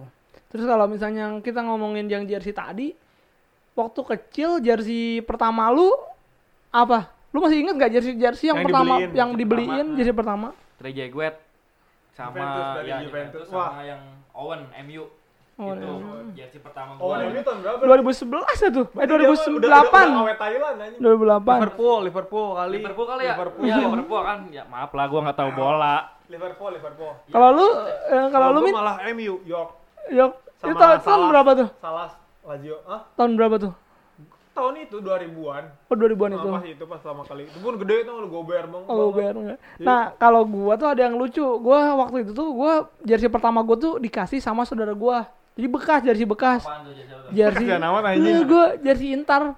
Terus kalau misalnya kita ngomongin yang jersey tadi, waktu kecil jersey pertama lu apa? Lu masih inget gak jersey jersey yang, Yang pertama dibeliin, yang dibeliin pertama. jersey pertama? Trey Jaguet sama Juventus dari ya Juventus. Juventus Wah. sama yang Owen MU. Oh, itu iya. jersey pertama Oh, gua. ini tahun berapa? 2011 ya tuh? Eh Berarti dia mah udah- udah- 2008. Udah Thailand anjing. 2008. Liverpool, Liverpool kali. Liverpool kali ya? Liverpool. Iya, Liverpool kan. Ya maaf lah gua nggak tahu bola. Liverpool, Liverpool. Kalau lu eh, kalau lu malah MU, York. Sama itu tahun, berapa tuh? Salah Lazio. Ah, Tahun berapa tuh? Tahun itu 2000-an. Oh 2000-an itu. Nah, pas itu pas pertama kali. Itu pun gede tuh lu gober bang. Oh, enggak. Nah, kalau gua tuh ada yang lucu. Gua waktu itu tuh gua jersey pertama gua tuh dikasih sama saudara gua. Jadi bekas jersey bekas. Apaan tuh jersey? Jersey. Iya, gua jersey Inter.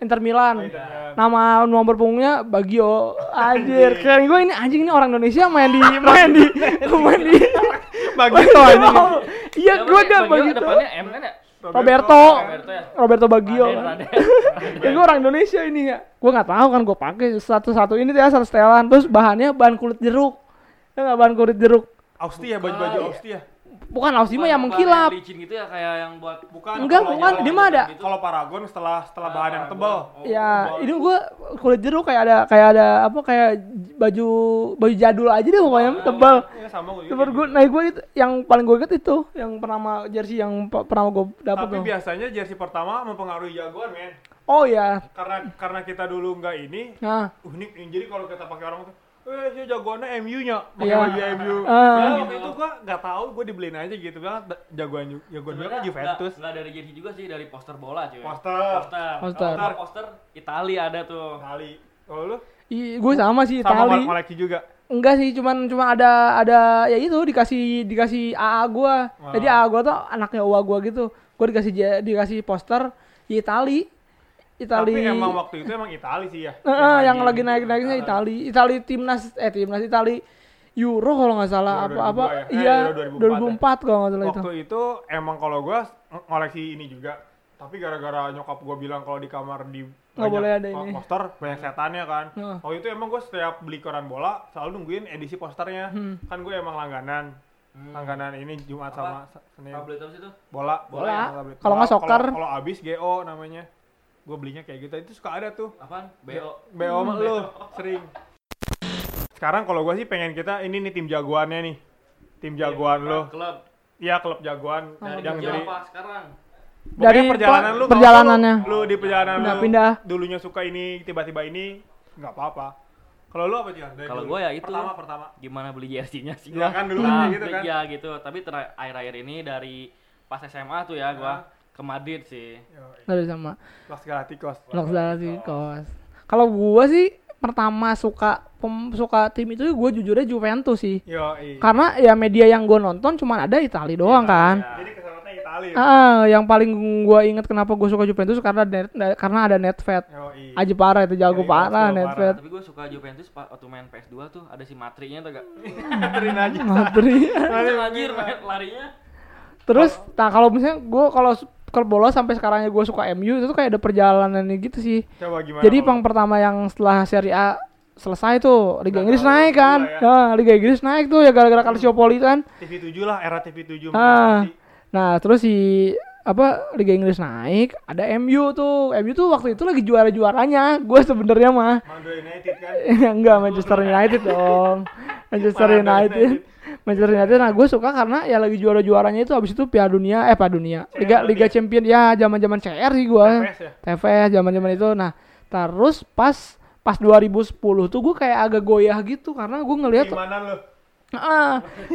Inter Milan. Oh, Inter Milan. Nama nomor punggungnya Bagio. Anjir, keren gue ini anjing ini orang Indonesia main di main di main di Bagito anjing. Iya, Siapa gue sih? ada Bagio depannya M kan ya? Roberto. Roberto ya? Roberto Bagio. Raden, kan. Raden. ya gue orang Indonesia ini ya. Gue nggak tahu kan gue pakai satu-satu ini tuh ya satu setelan terus bahannya bahan kulit jeruk. Ya nggak bahan kulit jeruk. Austia baju-baju Austia. Bukan Aussie mah yang mengkilap. licin gitu ya kayak yang buat Bukan. Enggak, bukan. yang- Dia mah ada. gitu. Kalau Paragon setelah setelah Ah, bahan yang tebal. Oh, Ya, tebal. ini gue kulit jeruk kayak ada kayak ada apa kayak baju baju jadul aja deh pokoknya tebal. Iya sama gue. Tebal gue, nah gue itu yang paling gue inget itu yang pernama jersey yang pernah gue dapet Tapi tuh. biasanya jersey pertama mempengaruhi jagoan, men. Oh ya, Karena karena kita dulu nggak ini, nah, unik. Jadi kalau kita pakai orang tuh, eh si jagoannya MU-nya, pakai Iya. baju MU. Ah. Nah, waktu itu gua nggak tahu, gua dibeliin aja gitu bilang da- jagoan jagoan gua kan Sebenarnya Juventus. nggak- nggak dari jersey juga sih dari poster bola cuy. Poster. Poster. Poster. Poster. Poster Itali ada tuh. Kali. Kalau lu gue sama sih sama Itali. kol- koleksi juga. Enggak sih, cuman cuma ada ada ya itu dikasih dikasih AA gua. Jadi AA gua tuh anaknya uwa gua gitu. Gua dikasih dikasih poster Itali. Itali. Tapi emang waktu itu emang Itali sih ya. Heeh, yang lagi gitu. naik-naiknya Itali. Itali timnas eh timnas Itali Euro kalau nggak salah Euro apa apa 2002 ya? Eh, iya Euro 2004, kalau nggak salah itu. Waktu itu emang kalau gua ng- ngoleksi ini juga. Tapi gara-gara nyokap gua bilang kalau di kamar di Nggak banyak boleh ada ini. poster banyak setannya kan. Heeh. Waktu itu emang gua setiap beli koran bola selalu nungguin edisi posternya. Hmm. Kan gue emang langganan. Langganan ini Jumat sama Apa? Sa- Senin. Tablet apa sih tuh? Bola, Bola. ya, tablet. Kalau nggak Bola, soccer. Kalau kalau abis GO namanya. Gue belinya kayak gitu. Itu suka ada tuh. Apaan? BO. BO mah lu sering. Sekarang kalau gua sih pengen kita ini nih tim jagoannya nih. Tim jagoan lo. Klub. Iya klub jagoan Dari yang kerja dari apa sekarang? Pokoknya Dari perjalanan pe- lu perjalanannya. Lu, lu di perjalanan lu Pindah-pindah. dulunya suka ini tiba-tiba ini nggak apa-apa. Kalau lu apa sih? Dari Kalau gua ya itu. Pertama pertama. Gimana beli jersey-nya sih Iya gua. kan dulu Nah, kan gitu kan. Iya gitu. Tapi ter- akhir-akhir ini dari pas SMA tuh ya gua ke Madrid sih. Yoi. Dari sama Los Galacticos. Los Galacticos. Kalau gua sih pertama suka pem- suka tim itu gue jujurnya Juventus sih. Yo, Karena ya media yang gue nonton cuma ada Itali doang kan. Jadi kesannya Itali. Ah, yang paling gua inget kenapa gue suka Juventus karena net, karena ada Netfed. Yo, Aji parah itu jago Iya, parah Netfed. Tapi gua suka Juventus waktu main PS2 tuh ada si Matrinya tuh gak? Anterin aja. Madrid. Kenceng anjir larinya. Terus, nah kalau misalnya gue kalau kalau bola sampai sekarangnya gue suka MU itu tuh kayak ada perjalanannya gitu sih. Coba gimana? Jadi pang pertama yang setelah Serie A selesai tuh Liga Inggris naik kan. ya. Ya, Liga Inggris naik tuh ya gara-gara Calciopoli kan. TV7 lah, era TV7 Ah. mendominasi. Nah, terus si apa Liga Inggris naik, ada MU tuh. MU tuh waktu itu lagi juara-juaranya. Gue sebenarnya mah Madrid United kan. enggak Manchester United dong. Manchester United. Manchester United nah gue suka karena ya lagi juara-juaranya itu habis itu Piala Dunia eh Piala Dunia. Liga Liga Champion ya zaman-zaman CR sih gue. Ya. TVS zaman-zaman itu. Nah, terus pas pas 2010 tuh gue kayak agak goyah gitu karena gue ngelihat Gimana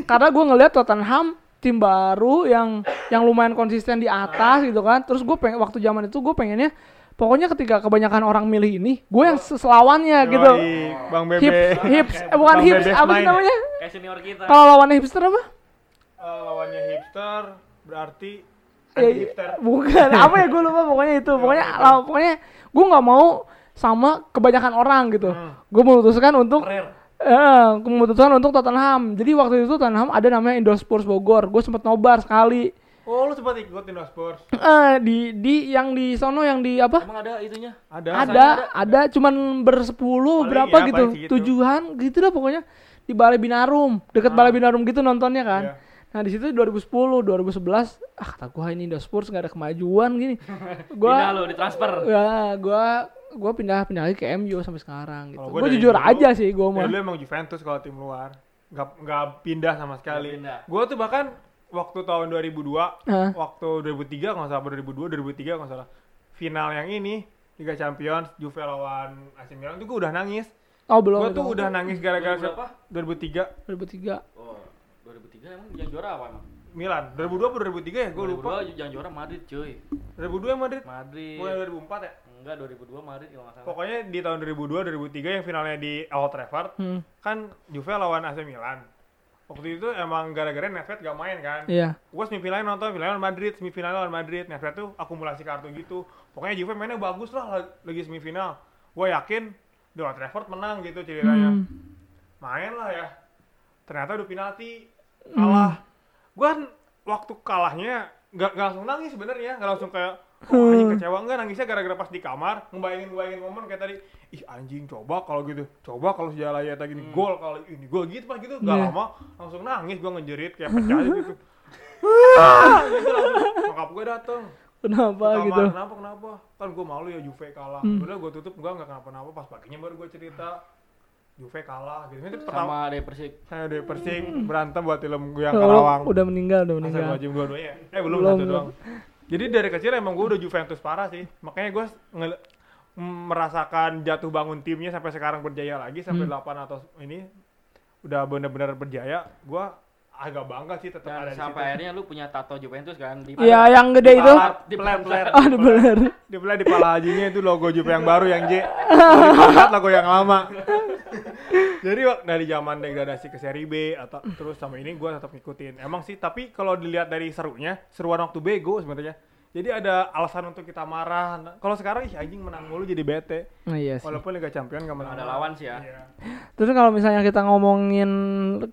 karena gue ngelihat Tottenham tim baru yang yang lumayan konsisten di atas gitu kan. Terus gue pengen waktu zaman itu gue pengennya pokoknya ketika kebanyakan orang milih ini, gue yang selawannya gitu. Yoi, Bang Bebe. Hips, hips, eh, bukan Bang hips, apa sih namanya? Kayak senior kita. Kalau lawannya hipster apa? Eh, lawannya hipster berarti Eh, anti hipster. bukan, apa ya gue lupa pokoknya itu. Pokoknya lah, pokoknya gue nggak mau sama kebanyakan orang gitu. Hmm. Gue memutuskan untuk Rare. Eh, keputusan untuk Tottenham. Jadi waktu itu Tottenham ada namanya Indospurs Bogor. Gue sempet nobar sekali. Oh, lu sempat ikut Indosport? Eh, di di yang di sono yang di apa? Emang ada itunya? Ada. Ada, ada, cuman bersepuluh Paling berapa ya, gitu, paling segitu. tujuan gitu dah pokoknya di Balai Binarum, deket Balai Binarum gitu nontonnya kan. Iya. Nah di situ 2010, 2011, ah kata gua ini Indospurs nggak ada kemajuan gini. Pindah Gua, lo ditransfer. ya gua, gua pindah pindah lagi ke MU sampai sekarang gitu. Dari jujur dulu- aja sih gua mah. Ya, lu emang Juventus kalau tim luar. Nggak, nggak pindah sama sekali. Pindah. Gua tuh bahkan waktu tahun 2002, Hah? waktu 2003 nggak salah 2002, 2003 nggak salah. Final yang ini Liga Champions Juve lawan AC Milan tuh gua udah nangis. Oh belum. Gua itu. tuh udah nangis gara-gara 2000 berapa? 2003 2003. Oh, 2003 emang yang juara apa emang? Milan. 2002 atau 2003 ya? Gua lupa. 2002 yang juara Madrid cuy. 2002 yang Madrid. Madrid. Bukan 2004 ya? Enggak 2002 Madrid kalau nggak salah. Pokoknya di tahun 2002 2003 yang finalnya di Old Trafford Hmm. kan Juve lawan AC Milan. Waktu itu emang gara-gara Nedved gak main kan. Iya. gue semifinalnya nonton finalnya lawan Madrid semifinalnya lawan Madrid. Nedved tuh akumulasi kartu gitu. Pokoknya Juve mainnya bagus lah lagi semifinal. Gue yakin The Old Trafford menang gitu ceritanya. Hmm. main lah ya. Ternyata udah penalti kalah. Gue kan waktu kalahnya nggak nggak langsung nangis sebenarnya. Nggak langsung kayak oh, anjing kecewa enggak nangisnya gara-gara pas di kamar ngebayangin ngebayangin momen kayak tadi ih anjing coba kalau gitu coba kalau sejarah ya tadi gini gol kalau ini. Gol gitu pas gitu. Gak Iya. lama langsung nangis gue ngejerit kayak pecah gitu. Nyokap gue dateng. Kenapa Ke gitu? kenapa kenapa? Kan gue malu ya Juve kalah. Udah gue tutup gue nggak kenapa-napa. Pas paginya baru gue cerita Juve kalah gitu. Itu pertama Sama dari Persik. saya udah persik. Berantem buat film gue yang Oh, Karawang. udah meninggal, udah meninggal. Astagfirullahaladzim dua-duanya. Eh belum, Belum, satu doang jadi dari kecil emang gue udah Juventus parah sih makanya gue merasakan jatuh bangun timnya sampai sekarang berjaya lagi sampai Hmm. 8 atau ini udah benar-benar berjaya gue agak bangga sih tetap ada di sampai situ akhirnya lu punya tato Juventus kan di Iya, yang gede Di itu. Di peler peler Oh, di bener. di peler di pala hajinya itu logo Juve yang baru yang J diangkat logo yang lama jadi dari zaman degradasi ke seri B atau terus sama ini gue tetap ngikutin emang sih tapi kalau dilihat dari serunya seruan waktu bego sebenarnya jadi ada alasan untuk kita marah Nah, kalau sekarang ih anjing menang mulu jadi bete Oh, iya sih. walaupun Liga Champion gak menang Ada lawan sih ya. Iya. Terus kalau misalnya kita ngomongin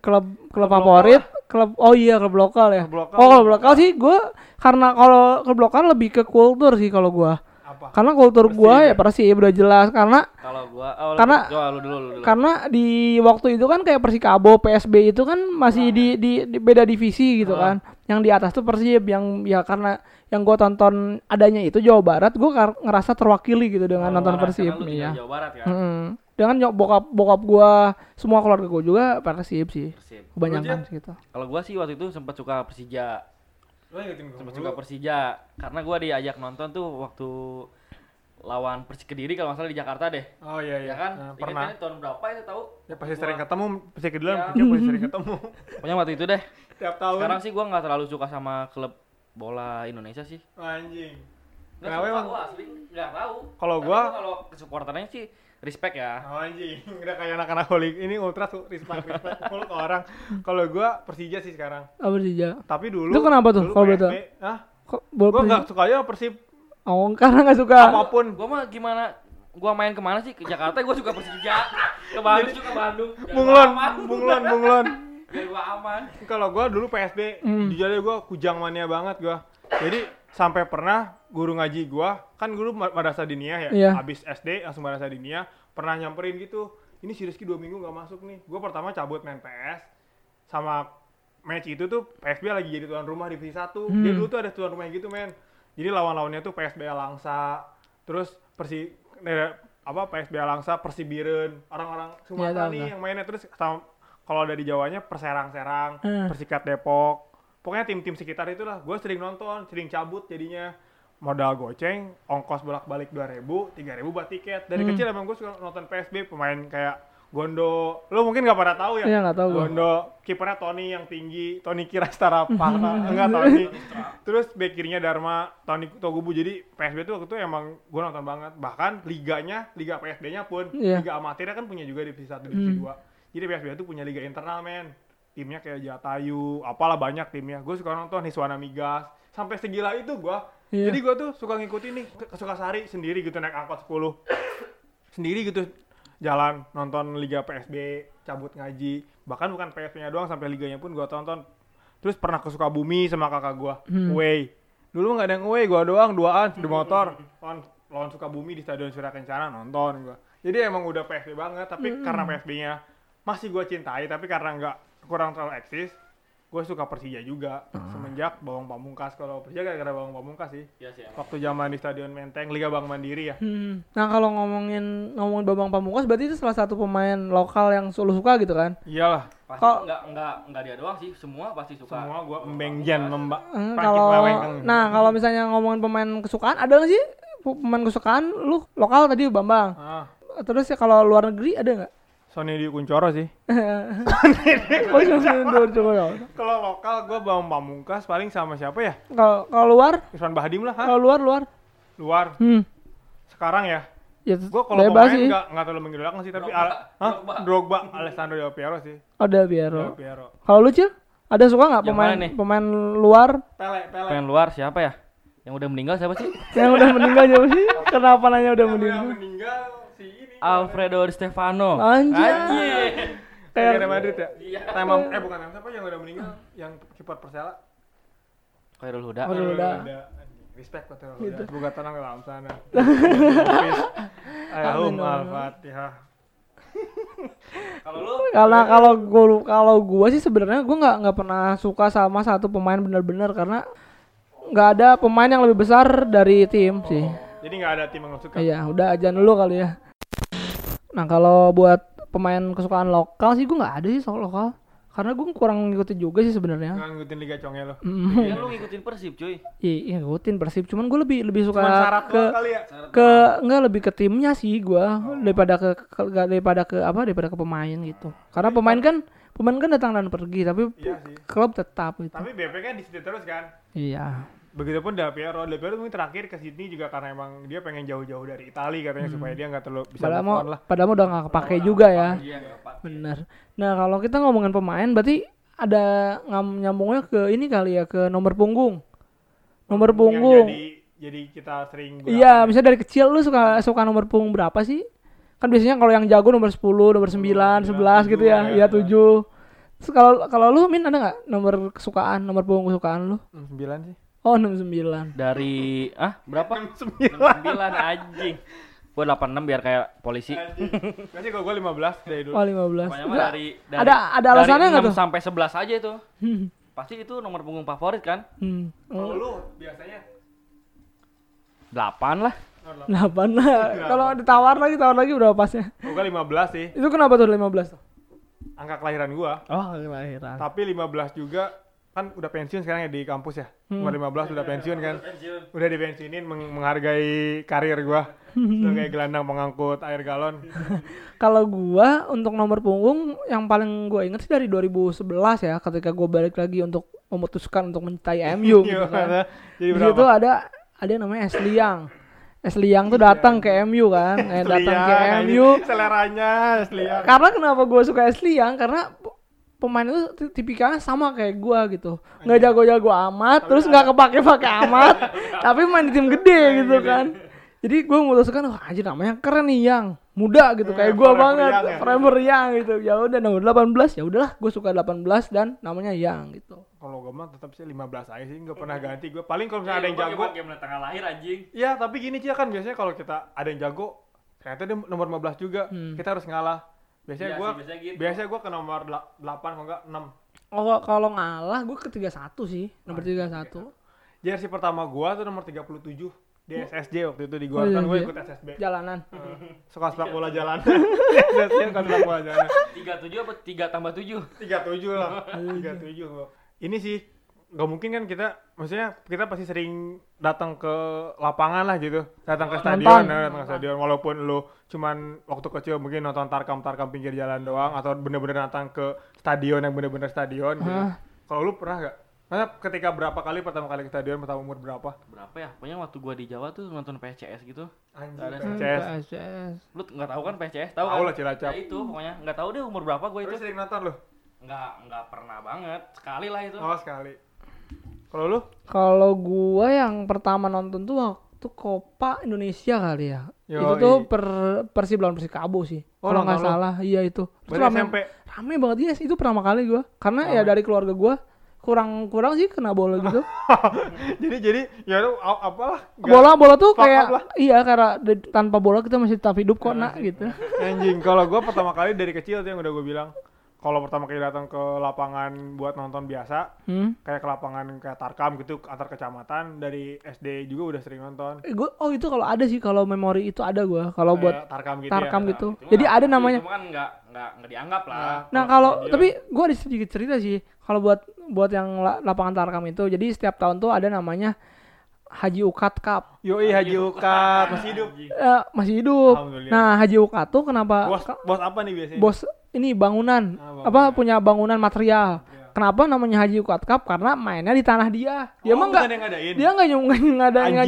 klub klub Klub favorit, klub oh iya klub lokal ya. Klub lokal. Oh, klub lokal sih gue karena kalau klub lokal lebih ke kultur sih kalau gua. Apa Karena kultur Persib gua ya? ya Persib udah jelas karena Kalau gua oh, Karena- coba lu dulu lu dulu. karena di waktu itu kan kayak Persikabo, PSB itu kan masih di, di, di beda divisi gitu Ah. kan. Yang di atas tuh Persib yang ya karena yang gua tonton adanya itu Jawa Barat, gua ngerasa terwakili gitu dengan Jawa nonton Barat, Persib nih ya. Jawa Barat kan. Mm-mm. Dengan nyok bokap bokap gua semua keluarga gua juga Persib sih. Persib. Kebanyakan sih gitu. Kalau gua sih waktu itu sempat suka Persija. Lo ngikutin gue Sempat suka Persija karena gua diajak nonton tuh waktu lawan Persik Kediri kalau nggak salah di Jakarta deh. oh iya iya Ya kan? Nah, pernah kan tahun berapa itu tahu? ya pasti Gua- sering ketemu pasti kedua Iya. Persik pasti sering ketemu Pokoknya waktu itu deh. tiap tahun Sekarang sih gua nggak terlalu suka sama klub bola Indonesia sih. anjing Kenapa suka emang? gua asli nggak tahu. Kalau gua- kalau supporternya sih respect ya. Oh, anjing, udah kayak anak-anak holik. Ini ultra tuh respect respect full ke orang. Kalau gua Persija sih sekarang. Oh, Persija. Tapi dulu Itu kenapa tuh, kalau tahu? Hah? Kok Gua Persija? gak suka sama Persib Oh, karena nggak suka. apa pun. Gua mah gimana? Gua main ke mana sih? Ke Jakarta gua suka Persija. Ke Bandung suka Bandung. Bunglon, bunglon, bunglon. Biar gua aman. Kalau gua dulu PSB, Hmm. aja gua kujang mania banget gua. Jadi sampai pernah guru ngaji gua, kan guru ma- madrasah diniyah ya, Iya. habis SD langsung madrasah diniyah, pernah nyamperin gitu. Ini si Rizky dua minggu nggak masuk nih. Gua pertama cabut main PS, sama match itu tuh PSB lagi jadi tuan rumah divisi 1. Hmm. Dia dulu tuh ada tuan rumah gitu men. Jadi lawan-lawannya tuh PSB Langsa, terus Persi eh, apa PSB Langsa, Persibiren, orang-orang Sumatera tahu, nih yang mainnya terus sama kalau dari Jawanya Perserang-serang, Hmm. Persikat Depok. Pokoknya tim-tim sekitar itulah. Gue sering nonton, sering cabut jadinya modal goceng, ongkos bolak-balik 2000, 3000 buat tiket. Dari Hmm. kecil emang gue suka nonton PSB, pemain kayak Gondo. Lo mungkin gak pada tahu ya? Iya, nggak tahu. Gondo, kipernya Tony yang tinggi, Tony Kirastara Pahna, enggak Tony. Terus back kirinya Dharma, Tony Togubu. Jadi PSB tuh waktu itu emang gue nonton banget. Bahkan liganya, liga PSB-nya pun, Iya. liga amatirnya kan punya juga divisi 1, divisi 2. Jadi PSB itu punya liga internal, men. Timnya kayak Jatayu, apalah banyak timnya. Gue suka nonton Hiswana Migas. Sampai segila itu gue. Iya. Jadi gue tuh suka ngikutin nih ke Sukasari sendiri gitu naik angkot 10 sendiri gitu jalan nonton liga PSB cabut ngaji. Bahkan bukan PSB nya doang sampai liganya pun gua tonton. Terus pernah ke Sukabumi sama kakak gua Hmm. away dulu nggak ada yang away gua doang duaan di motor. Lawan lawan Sukabumi di Stadion Surya Kencana nonton gua. Jadi emang udah PSB banget tapi karena PSB nya masih gua cintai tapi karena nggak kurang terlalu eksis gue suka Persija juga semenjak Bawang Pamungkas kalau Persija gara-gara Bawang Pamungkas sih Iya sih. emang. waktu zaman di Stadion Menteng Liga Bank Mandiri ya Hmm. Nah kalau ngomongin ngomongin Babang Pamungkas berarti itu salah satu pemain lokal yang lu suka gitu kan? iyalah Pasti Kok- enggak enggak enggak dia doang sih, semua pasti suka. semua gua embengjan membak Hmm, kalau nah kalau misalnya ngomongin pemain kesukaan ada nggak sih pemain kesukaan lu lokal tadi Bambang. ah, Terus ya kalau luar negeri ada nggak? Sony di Kuncoro sih Oh, dua- coba ya. kalau lokal gua Bawang Pamungkas paling sama siapa ya Kalau kalau luar, Irfan Bahdim lah ha? kalau luar luar. luar Hmm. sekarang ya Ya Gue kalau pemain sih. nggak nggak terlalu mengidolakan sih, tapi Drogba, Al-? Drogba. Drogba, Alessandro Del Piero sih. Oh, Del Del Piero. Piero. Kalau lu Cil, ada suka nggak Yang pemain nih? pemain luar Pele, Pele. Pemain luar siapa ya? Yang udah meninggal siapa sih? yang udah meninggal jauh sih? Kenapa nanya udah Yang meninggal? meninggal si ini. Alfredo Di Stefano. Anjay. Anjir. Kayak Real Madrid ya? Iya. Tema eh bukan yang siapa yang udah meninggal? Yang kiper Persela. Khairul Huda. Khairul Huda. Respect buat Gitu. Huda. Semoga tenang dalam sana. Amin, Ayahum al-Fatihah. Kalau lu Karena kalau gua kalau gua sih sebenarnya gua nggak nggak pernah suka sama satu pemain benar-benar karena nggak ada pemain yang lebih besar dari tim sih. Jadi nggak ada tim yang suka. Iya, udah aja dulu kali ya. Nah, kalau buat pemain kesukaan lokal sih gua nggak ada sih soal lokal. Karena gua kurang ngikutin juga sih sebenarnya. Nggak ngikutin Liga Conge lo. Mm, kan lu ngikutin Persib, cuy. Iya, iya, ngikutin Persib. Cuman gua lebih lebih suka Cuman syarat ke lo kali ya. ke enggak lebih ke timnya sih gua daripada ke, ke nggak daripada ke apa daripada ke pemain gitu. Karena pemain kan pemain kan datang dan pergi tapi Iya sih. klub tetap gitu. Tapi BP kan di situ terus kan. Iya. Begitupun Del Piero. Del Piero mungkin terakhir ke Sydney juga karena emang dia pengen jauh-jauh dari Italia katanya supaya dia nggak terlalu bisa Padahal mau lah. padahal mau udah nggak kepake juga ya. Iya, Bener. Nah kalau kita ngomongin pemain berarti ada ngam nyambungnya ke ini kali ya ke nomor punggung. Nomor Yang punggung. Jadi, jadi kita sering Iya, misalnya dari kecil lu suka suka nomor punggung berapa sih? Kan biasanya kalau yang jago nomor 10, nomor 9, 11 gitu ya. Iya, 7. Terus kalau kalau lu Min ada nggak nomor kesukaan, nomor punggung kesukaan lu? Hmm, sembilan sih. Oh, 69. Dari ah berapa? Sembilan. 69 anjing. Gua 86 biar kayak polisi. Masih kalau gue 15 dari dulu. Oh, 15. Pokoknya mah dari, dari ada ada alasannya dari nggak 6 tuh? sampai 11 aja itu. Hmm. Pasti itu nomor punggung favorit kan? Hmm. Kalau lu biasanya 8 lah. Delapan lah. Kalau ditawar lagi, tawar lagi berapa pasnya? gue 15 sih. Itu kenapa tuh 15 tuh? Angka kelahiran gua. Oh, kelahiran. Tapi 15 juga kan udah pensiun sekarang ya di kampus ya. Hmm. Umur 15 udah pensiun kan. Udah dipensiunin meng- menghargai karir gua. Sebagai gelandang pengangkut air galon. Kalau gua untuk nomor punggung yang paling gua inget sih dari 2011 ya, ketika gua balik lagi untuk memutuskan untuk mencintai MU gitu Iya, kan. Jadi Di berapa? situ ada ada yang namanya Ashley Young. Ashley Young tuh datang ke MU kan, eh, datang ke MU. Seleranya Aslian. Karena kenapa gua suka Ashley Young? Karena pemain itu ti- tipikalnya sama kayak gua gitu. Nggak jago-jago amat, terus nggak kepake-pake amat, tapi main di tim gede gitu kan. Jadi gue memutuskan, wah anjir namanya keren nih yang muda gitu kayak gua Forever banget, Young ya? forever young gitu. Ya udah nomor 18 ya udahlah, gue suka 18 dan namanya yang gitu. Kalau gue mah tetap sih 15 aja sih, nggak pernah ganti. Gue paling kalau misalnya ada yang jago, game tengah lahir anjing. ya tapi gini sih kan biasanya kalau kita ada yang jago, ternyata dia nomor 15 juga, Hmm. kita harus ngalah. Biasanya Iya gue, sih, biasanya gitu. biasanya gue ke nomor 8 kalau enggak 6. Oh kalau ngalah gue ke 31 sih, nomor 31. Jersey pertama gua tuh nomor 37 di SSJ waktu itu di Oh, gua iya, kan gua iya. ikut SSB. Jalanan. Eh, Suka sepak bola jalan. SSJ suka sepak bola jalan. 37 apa 3 tambah 7? 37 lah. Iya, 37 gua. Ini sih nggak mungkin kan kita maksudnya kita pasti sering datang ke lapangan lah gitu datang ke stadion ya, datang ke stadion walaupun lu cuman waktu kecil mungkin nonton tarkam tarkam pinggir jalan doang atau bener-bener datang ke stadion yang bener-bener stadion gitu. Hah. kalau lu pernah gak? Masa ketika berapa kali pertama kali ke stadion pertama umur berapa? Berapa ya? Pokoknya waktu gua di Jawa tuh nonton PCS gitu. Ada PCS. PSS. Lu nggak tahu kan PCS? Tahu Tahu kan? lah Cilacap. Ya itu pokoknya nggak tahu deh umur berapa gua Lu itu. sering nonton lu? Nggak nggak pernah banget. Sekali lah itu. Oh sekali. Kalau lu? Kalau gua yang pertama nonton tuh waktu Copa Indonesia kali ya. Yoi. Itu tuh per Persib lawan Persikabo sih. Oh, Kalau nggak salah, iya itu. Itu rame, SMP. rame banget ya, itu pertama kali gua. Karena ya Rame. dari keluarga gua kurang kurang sih kena bola gitu. jadi jadi ya lu apalah. bola bola tuh kayak lah. iya karena tanpa bola kita masih tetap hidup kok nak gitu. Anjing, kalau gua pertama kali dari kecil tuh yang udah gua bilang. Kalau pertama kali datang ke lapangan buat nonton biasa, Hmm. kayak ke lapangan kayak Tarkam gitu antar kecamatan dari SD juga udah sering nonton. Eh, gua oh itu kalau ada sih kalau memori itu ada gua. Kalau buat Tarkam gitu Tarkam ya. gitu. Itu Jadi ada itu namanya Cuma kan nggak nggak nggak dianggap lah. Nah kalau tapi gua ada sedikit cerita sih kalau buat buat yang la- lapangan Tarkam itu jadi setiap tahun tuh ada namanya Haji Ukat Cup Yoi Haji Ukat masih hidup. Eh, masih hidup. Nah Haji Ukat tuh kenapa Bos bos apa nih biasanya? bos ini bangunan Ah, apa bangunan. punya bangunan material. Iya. Kenapa namanya Haji Ukat Cup? Karena mainnya di tanah dia. Dia Oh, mah bukan nggak dia nggak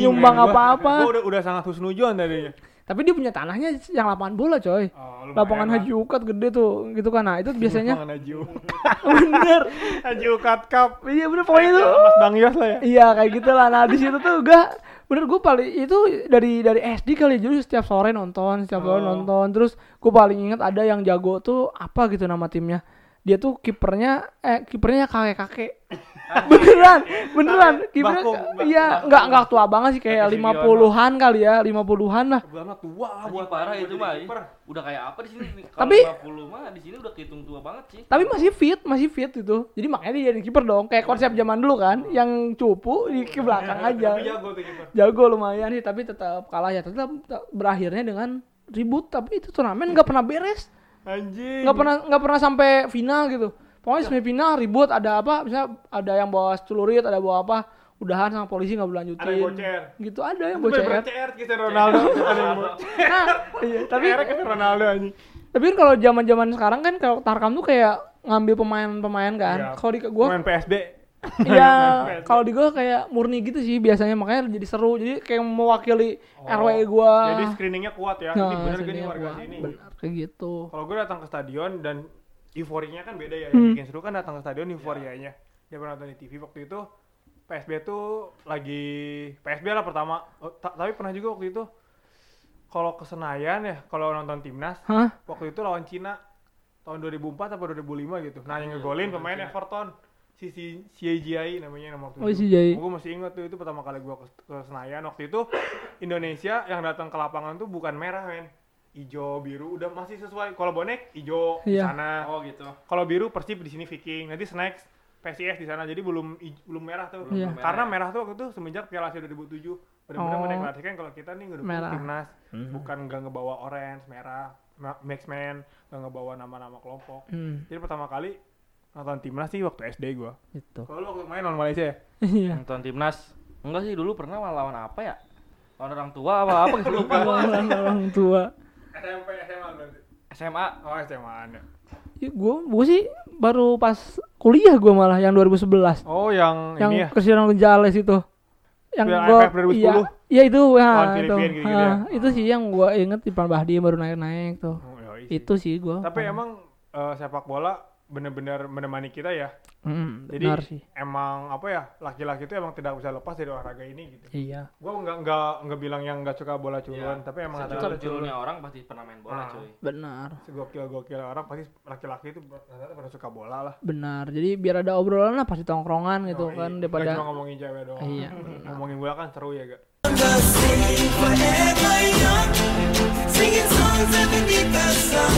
nyumbang apa-apa. Udah udah sangat husnujon tadinya. Tapi dia punya tanahnya yang lapangan bola, coy. Oh, Lapangan lah. Haji Ukat gede tuh, gitu kan. Nah, itu biasanya Lapangan Haji Ukat. bener. Haji Ukat Cup. Iya bener pokoknya itu. Mas Bang Yos lah ya. Iya kayak gitu lah. Nah di situ tuh gak bener gue paling itu dari dari SD kali jadi setiap sore nonton setiap sore Oh. nonton terus gue paling ingat ada yang jago tuh apa gitu nama timnya dia tuh kipernya eh kipernya kakek kakek beneran beneran Bak- iya nggak nggak tua banget sih kayak lima puluhan kali ya lima puluhan lah Sebenarnya tua buat parah itu mah. kiper. Udah kayak apa di sini? Tapi- 50 mah di sini udah kehitung tua banget sih. tapi masih fit masih fit gitu jadi makanya dia jadi kiper dong kayak konsep zaman dulu kan yang cupu di ke belakang aja jago tuh kiper. jago lumayan sih tapi tetap kalah ya tetap tetap berakhirnya dengan ribut tapi itu turnamen nggak pernah beres Anjing. nggak pernah nggak pernah sampai final gitu pokoknya semifinal ribut ada apa misalnya ada yang bawa celurit ada bawa apa udahan sama polisi nggak berlanjutin Ada yang bocer. gitu ada yang bocor bener-bener CR Cristiano Ronaldo. Ada yang bocer. nah iya, tapi CR Cristiano Ronaldo anjing. tapi kan kalau zaman zaman sekarang kan kalau Tarkam tuh kayak ngambil pemain-pemain kan Iya. kalau di gua Main PSD. Iya, kalau di gua kayak murni gitu sih biasanya makanya jadi seru. Jadi kayak mewakili RW gua. Jadi screeningnya kuat ya. Nah, ini bener senior warga gua. sini. Benar kayak gitu. Kalau gue datang ke stadion dan euforianya kan beda ya. Hmm. Yang bikin seru kan datang ke stadion euforianya. Dia pernah nonton di TV waktu itu PSB tuh lagi PSB lah pertama. Oh, ta- tapi pernah juga waktu itu kalau ke Senayan ya, kalau nonton timnas Hah? waktu itu lawan Cina tahun 2004 atau 2005 gitu. Nah, yang ngegolin pemain Everton si si CJI namanya nama waktu Oh, itu. CJI. Gue masih ingat tuh itu pertama kali gua ke, ke Senayan waktu itu Indonesia yang datang ke lapangan tuh bukan merah men ijo biru udah masih sesuai kalau bonek ijo di Iya. sana Oh gitu. kalau biru persib di sini Viking nanti snacks PSIS di sana jadi belum belum merah tuh Iya. Belum karena merah. merah tuh waktu itu semenjak Piala Asia 2007 benar-benar Oh. mendeklarasikan kalau kita nih ngedukung Merah. timnas bukan nggak ngebawa orange merah ma- Maxman nggak ngebawa nama-nama kelompok Hmm, jadi pertama kali nonton timnas sih waktu SD gua gitu. kalau lu waktu main lawan Malaysia ya Iya. Nonton timnas. Enggak sih dulu pernah lawan apa ya? Lawan orang tua apa apa gitu lupa gua. Orang orang tua. SMP SMA berarti SMA. oh SMA anda Ya, gua gua sih baru pas kuliah gua malah yang 2011. oh yang, yang ini ya Cristiano Gonzalez itu. Yang 2010. iya, iya itu ya Lawan itu. Gitu-gitu Ah, ya. itu sih yang gua inget di Bahdi baru naik-naik tuh. Oh, yoi sih. Itu sih gua. tapi emang eh, sepak bola bener-bener menemani kita ya Hmm, jadi benar sih. emang apa ya laki-laki itu emang tidak bisa lepas dari olahraga ini gitu Iya. gua nggak nggak nggak bilang yang nggak suka bola culun Iya. tapi emang rata-rata jurulnya orang pasti pernah main bola Ah. cuy. Benar. segokil gokil orang pasti laki-laki itu rata-rata pada suka bola lah Benar. Jadi biar ada obrolan lah pasti tongkrongan gitu Yoi. kan daripada cuma ngomongin cewek doang Iya, ngomongin bola kan seru ya gak singing songs underneath the sun.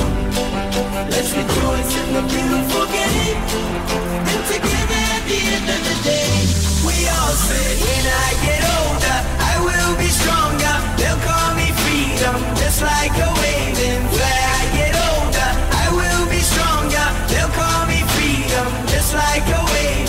Let's rejoice in the beautiful game, and together at the end of the day, we all say, when I get older, I will be stronger. They'll call me freedom, just like a waving flag. I get older, I will be stronger. They'll call me freedom, just like a wave.